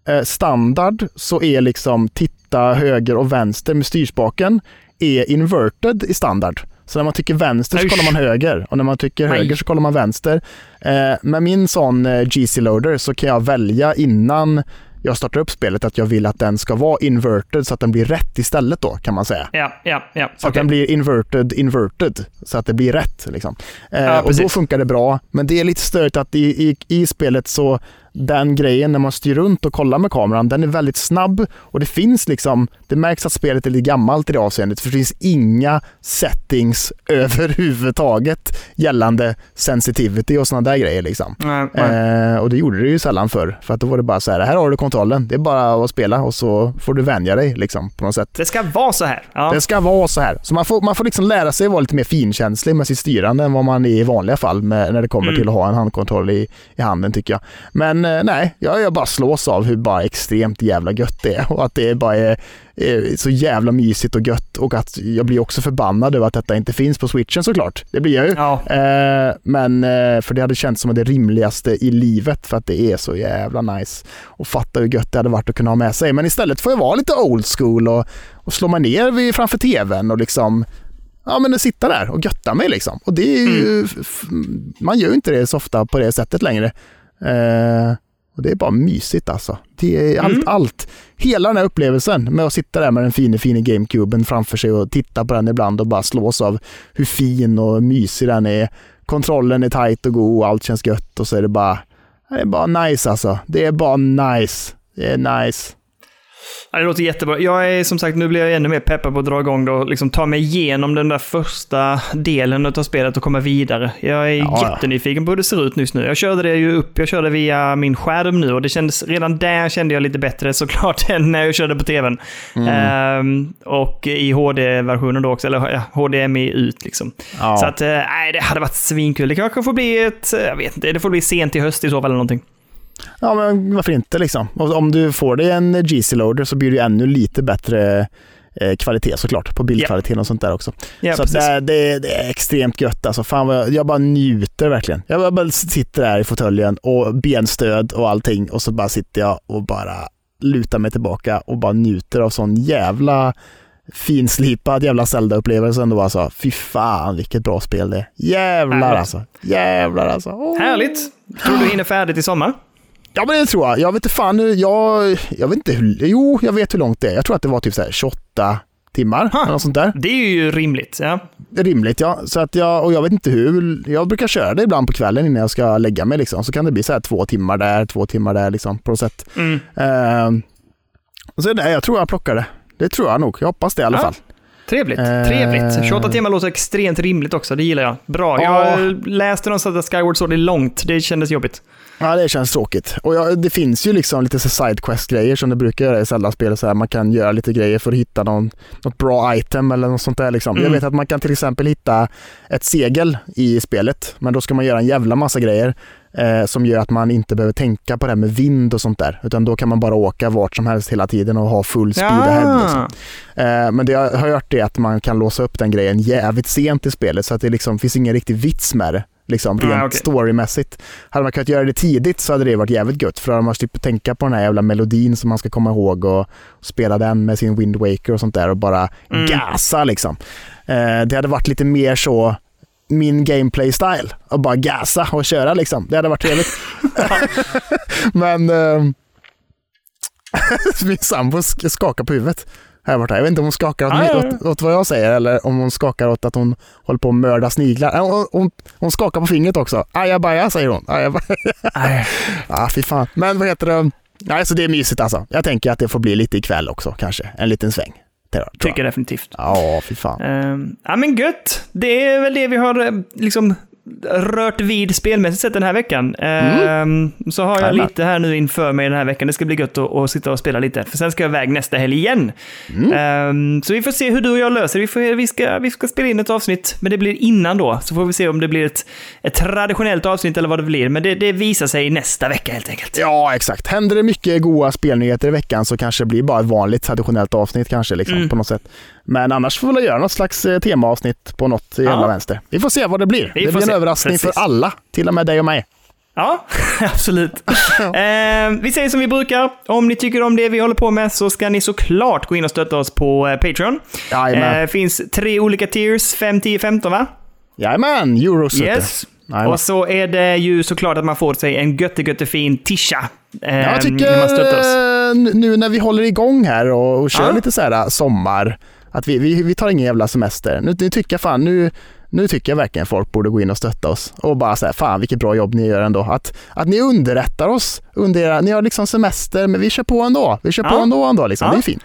eh, standard så är liksom titta höger och vänster med styrspaken är inverted i standard. Så när man tycker vänster så kollar man höger och när man tycker Nej. höger så kollar man vänster. Eh, med min sån eh, GC loader så kan jag välja innan jag startar upp spelet att jag vill att den ska vara inverted så att den blir rätt istället då kan man säga. Ja, ja, ja. Så att Okej. den blir inverted inverted så att det blir rätt. Liksom. Eh, Ja, och då funkar det bra. Men det är lite störigt att i, i, i spelet så den grejen när man styr runt och kollar med kameran, den är väldigt snabb och det finns liksom, det märks att spelet är lite gammalt i det avseendet för det finns inga settings överhuvudtaget gällande sensitivity och sådana där grejer liksom. Nej, nej. Eh, och det gjorde det ju sällan förr. För att då var det bara så här, här har du kontrollen. Det är bara att spela och så får du vänja dig liksom på något sätt. Det ska vara så här. Ja. Det ska vara så här. Så man får, man får liksom lära sig vara lite mer finkänslig med sitt styrande än vad man är i vanliga fall med, när det kommer Mm. till att ha en handkontroll i, i handen tycker jag. Men nej, jag, jag bara slås av hur bara extremt jävla gött det är och att det bara är, är så jävla mysigt och gött och att jag blir också förbannad över att detta inte finns på switchen såklart. Det blir jag ju. Ja. Eh, men eh, för det hade känts som det rimligaste i livet för att det är så jävla nice. Och fatta hur gött det hade varit att kunna ha med sig. Men istället får jag vara lite old school och, och slå mig ner vid, framför tvn och liksom Ja men sitta där och götta mig liksom. Och det är ju, f- man gör ju inte det så ofta på det sättet längre. Eh, och det är bara mysigt alltså. Det är allt, Mm. allt. Hela den här upplevelsen med att sitta där med den fina, fina GameCuben framför sig och titta på den ibland och bara slås av hur fin och mysig den är. Kontrollen är tight och god och allt känns gött och så är det bara, det är bara nice alltså. Det är bara nice. Det är nice. Ja, det låter jättebra. Jag är som sagt, nu blir jag ännu mer peppad på att dra igång det och liksom ta mig igenom den där första delen av spelet och komma vidare. Jag är Ja, jättenyfiken på hur det ser ut just nu. Jag körde det ju upp, jag körde via min skärm nu och det kändes, redan där kände jag lite bättre såklart än när jag körde på tvn. Mm. Ehm, och i HD-versionen då också, eller ja, HDMI ut liksom. Ja. Så att, eh, nej, det hade varit svinkul. Det kanske får bli ett, eh, jag vet inte, det får bli sent i höst i så fall eller någonting. Ja, men varför inte liksom? Om du får dig en GC-loader så blir det ännu lite bättre eh, kvalitet såklart på bildkvaliteten och sånt där också. Ja, så det, det, det är extremt gött alltså. Fan jag, jag bara njuter verkligen. Jag bara- sitter där i fåtöljen och benstöd och allting och så bara sitter jag och bara lutar mig tillbaka och bara njuter av sån jävla finslipad jävla Zelda-upplevelse ändå alltså. Fy fan vilket bra spel det är. Jävlar Härligt. alltså. Jävlar alltså. Åh. Härligt! Tror du hinner färdigt i sommar? Ja men det tror jag. Jag vet inte fan, nu- jag, jag vet inte hur, jo jag vet hur långt det är. Jag tror att det var typ så här 28 timmar Ha. eller något sånt där. Det är ju rimligt. Ja. Rimligt ja. Så att jag, och jag vet inte hur, jag brukar köra det ibland på kvällen innan jag ska lägga mig liksom. Så kan det bli så här två timmar där, två timmar där liksom på något sätt. Mm. Ehm, och så det, jag tror jag plockar det. Det tror jag nog. Jag hoppas det i alla Ja. fall. Trevligt. Eh. Trevligt. 28 timmar låter extremt rimligt också. Det gillar jag. Bra. Ja. Jag läste någonstans att Skyward Sword är långt. Det kändes jobbigt. Ja, det känns tråkigt. Och ja, det finns ju liksom lite sidequest-grejer som det brukar göra i Zelda-spel. Så här, man kan göra lite grejer för att hitta någon, något bra item eller något sånt där. Liksom. Mm. Jag vet att man kan till exempel hitta ett segel i spelet, men då ska man göra en jävla massa grejer eh, som gör att man inte behöver tänka på det här med vind och sånt där. Utan då kan man bara åka vart som helst hela tiden och ha full speed ahead. Liksom. Eh, men det jag har hört är att man kan låsa upp den grejen jävligt sent i spelet så att det liksom finns ingen riktig vits med det. Liksom, rent Nej, okej. storymässigt. Hade man kunnat göra det tidigt så hade det varit jävligt gött för då hade man slippt tänka på den här jävla melodin som man ska komma ihåg och spela den med sin Wind Waker och sånt där och bara Mm. gasa liksom. Eh, det hade varit lite mer så min gameplay style och bara gasa och köra liksom. Det hade varit trevligt. Men ehm, min sambo sk- skakar på huvudet. Här borta. Jag vet inte om hon skakar åt, Ah, mig, åt, åt vad jag säger eller om hon skakar åt att hon håller på att mörda sniglar. Äh, Hon, hon, hon skakar på fingret också. Ajabaja säger hon. Ajabaja. Ja, fy fan. Men vad heter det? Nej, så det är mysigt alltså. Jag tänker att det får bli lite ikväll också kanske. En liten sväng. Det tror jag. Tycker definitivt. Ja, fy fan. Ehm, ja men gött. Det är väl det vi har eh, liksom rört vid spelmässigt sett den här veckan. Ehm, Så har jag lite här nu inför mig den här veckan. Det ska bli gött att, att sitta och spela lite. För sen ska jag iväg nästa helg igen. Ehm, så vi får se hur du och jag löser vi, får, vi, ska, vi ska spela in ett avsnitt, men det blir innan då. Så får vi se om det blir ett, ett traditionellt avsnitt eller vad det blir. Men det, det visar sig nästa vecka helt enkelt. Ja, exakt. Händer det mycket goda spelnyheter i veckan så kanske det blir bara ett vanligt traditionellt avsnitt kanske liksom, Mm. på något sätt. Men annars får vi väl göra något slags eh, temaavsnitt på något jävla Ja. vänster. Vi får se vad det blir. Vi det blir en se. överraskning Precis. för alla, till och med dig och mig. Ja, absolut. Eh, vi säger som vi brukar. Om ni tycker om det vi håller på med så ska ni såklart gå in och stötta oss på eh, Patreon. Jajamän, Eh, finns tre olika tiers, 5, 10, 15 va? Jajamän euros. Yes. Jajamän. Och så är det ju såklart att man får sig en götte-göttefin tisha. eh, Jag tycker när man stöttar oss. eh, nu när vi håller igång här och, och kör Ja. lite så här sommar, att vi, vi, vi tar ingen jävla semester. Nu, nu tycker jag fan, nu, nu tycker jag verkligen folk borde gå in och stötta oss och bara säga fan vilket bra jobb ni gör ändå. Att, att ni underrättar oss under era, ni har liksom semester men vi kör på ändå. Vi kör på Ja. ändå ändå liksom. Ja. Det är fint.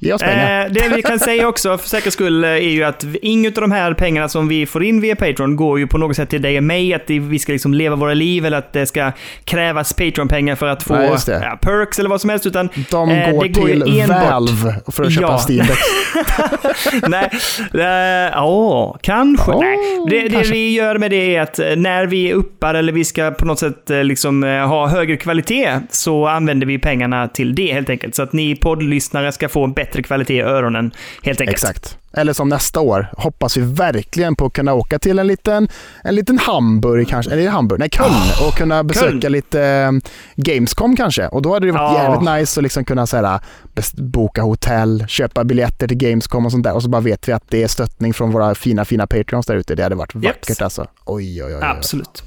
Ge oss pengar. Eh, det vi kan säga också för säkerhets skull eh, är ju att inget av de här pengarna som vi får in via Patreon går ju på något sätt till dig och mig, att det- vi ska liksom leva våra liv eller att det ska krävas Patreon-pengar för att få Nej, det. ja, perks eller vad som helst, utan De eh, går det går till enbart- Valve för att köpa Ja. Steam Deck. Nej, eh, åh, kanske. Åh, Nej. Det, det kanske. vi gör med det är att eh, när vi uppar eller vi ska på något sätt eh, liksom, ha högre kvalitet så använder vi pengarna till det helt enkelt. Så att ni poddlyssnare ska få en bättre kvalitet i öronen helt enkelt. Exakt. Eller som nästa år hoppas vi verkligen på att kunna åka till en liten, en liten Hamburg kanske, eller Hamburg, nej Köln och kunna besöka Köln. lite eh, Gamescom kanske. Och då hade det varit Ja. jävligt nice att liksom kunna så här, boka hotell, köpa biljetter till Gamescom och sånt där. Och så bara vet vi att det är stöttning från våra fina, fina Patreons där ute. Det hade varit vackert alltså. Oj, oj, oj. oj. Absolut.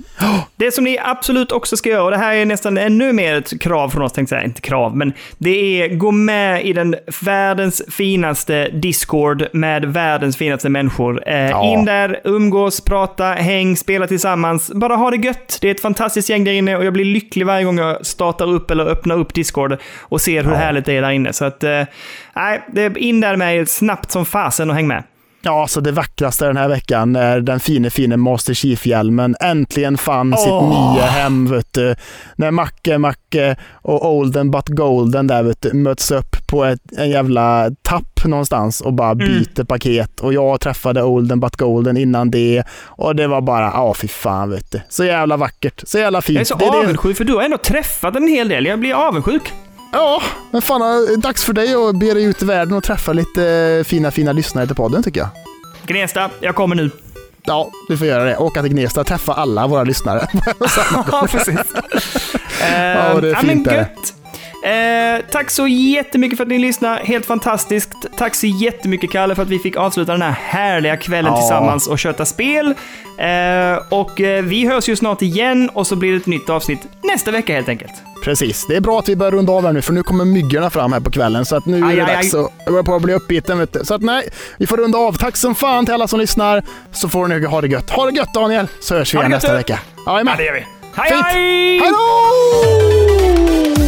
Det som ni absolut också ska göra, och det här är nästan ännu mer ett krav från oss, tänkte jag säga, inte krav, men det är gå med i den världens finaste Discord med världens finaste människor. Eh, Ja. In där, umgås, prata, häng, spela tillsammans. Bara ha det gött. Det är ett fantastiskt gäng där inne och jag blir lycklig varje gång jag startar upp eller öppnar upp Discord och ser hur Ja. härligt det är där inne. Så att, eh, nej, är in där med snabbt som fasen och häng med. Ja, så det vackraste den här veckan är den fine, fine Master Chief-hjälmen äntligen fann sitt Åh. nya hem, vet du. När Macke, Macke och Olden but Golden där, vet du, möts upp på ett, en jävla tapp någonstans och bara Mm. byter paket. Och jag träffade Olden but Golden innan det och det var bara, ja fy fan vet du. Så jävla vackert, så jävla fint. Jag är så det, är det, avundsjuk, för du har ändå träffat en hel del. Jag blir avundsjuk. Ja, men fan, är dags för dig att be dig ut i världen och träffa lite fina, fina lyssnare till podden tycker jag. Gnesta, jag kommer nu. Ja, du får göra det. Åka till Gnesta träffa alla våra lyssnare. ja, precis. Eh, Ja, det är ja, fint men där. gött. Eh, tack så jättemycket för att ni lyssnar. Helt fantastiskt. Tack så jättemycket Kalle för att vi fick avsluta den här härliga kvällen Ja. tillsammans och köta spel. Eh, och eh, vi hörs ju snart igen och så blir det ett nytt avsnitt nästa vecka helt enkelt. Precis. Det är bra att vi börjar runda av här nu, för nu kommer myggorna fram här på kvällen. Så att nu Aj, är det aj, dags aj. att jag börjar på att bli uppbiten. Vet du. Så att nej, vi får runda av. Tack som fan till alla som lyssnar, så får ni ha det gött. Ha det gött Daniel, så hörs vi igen nästa du. vecka. Jajamän. Ja, det gör vi. Hej Fint. hej! Då!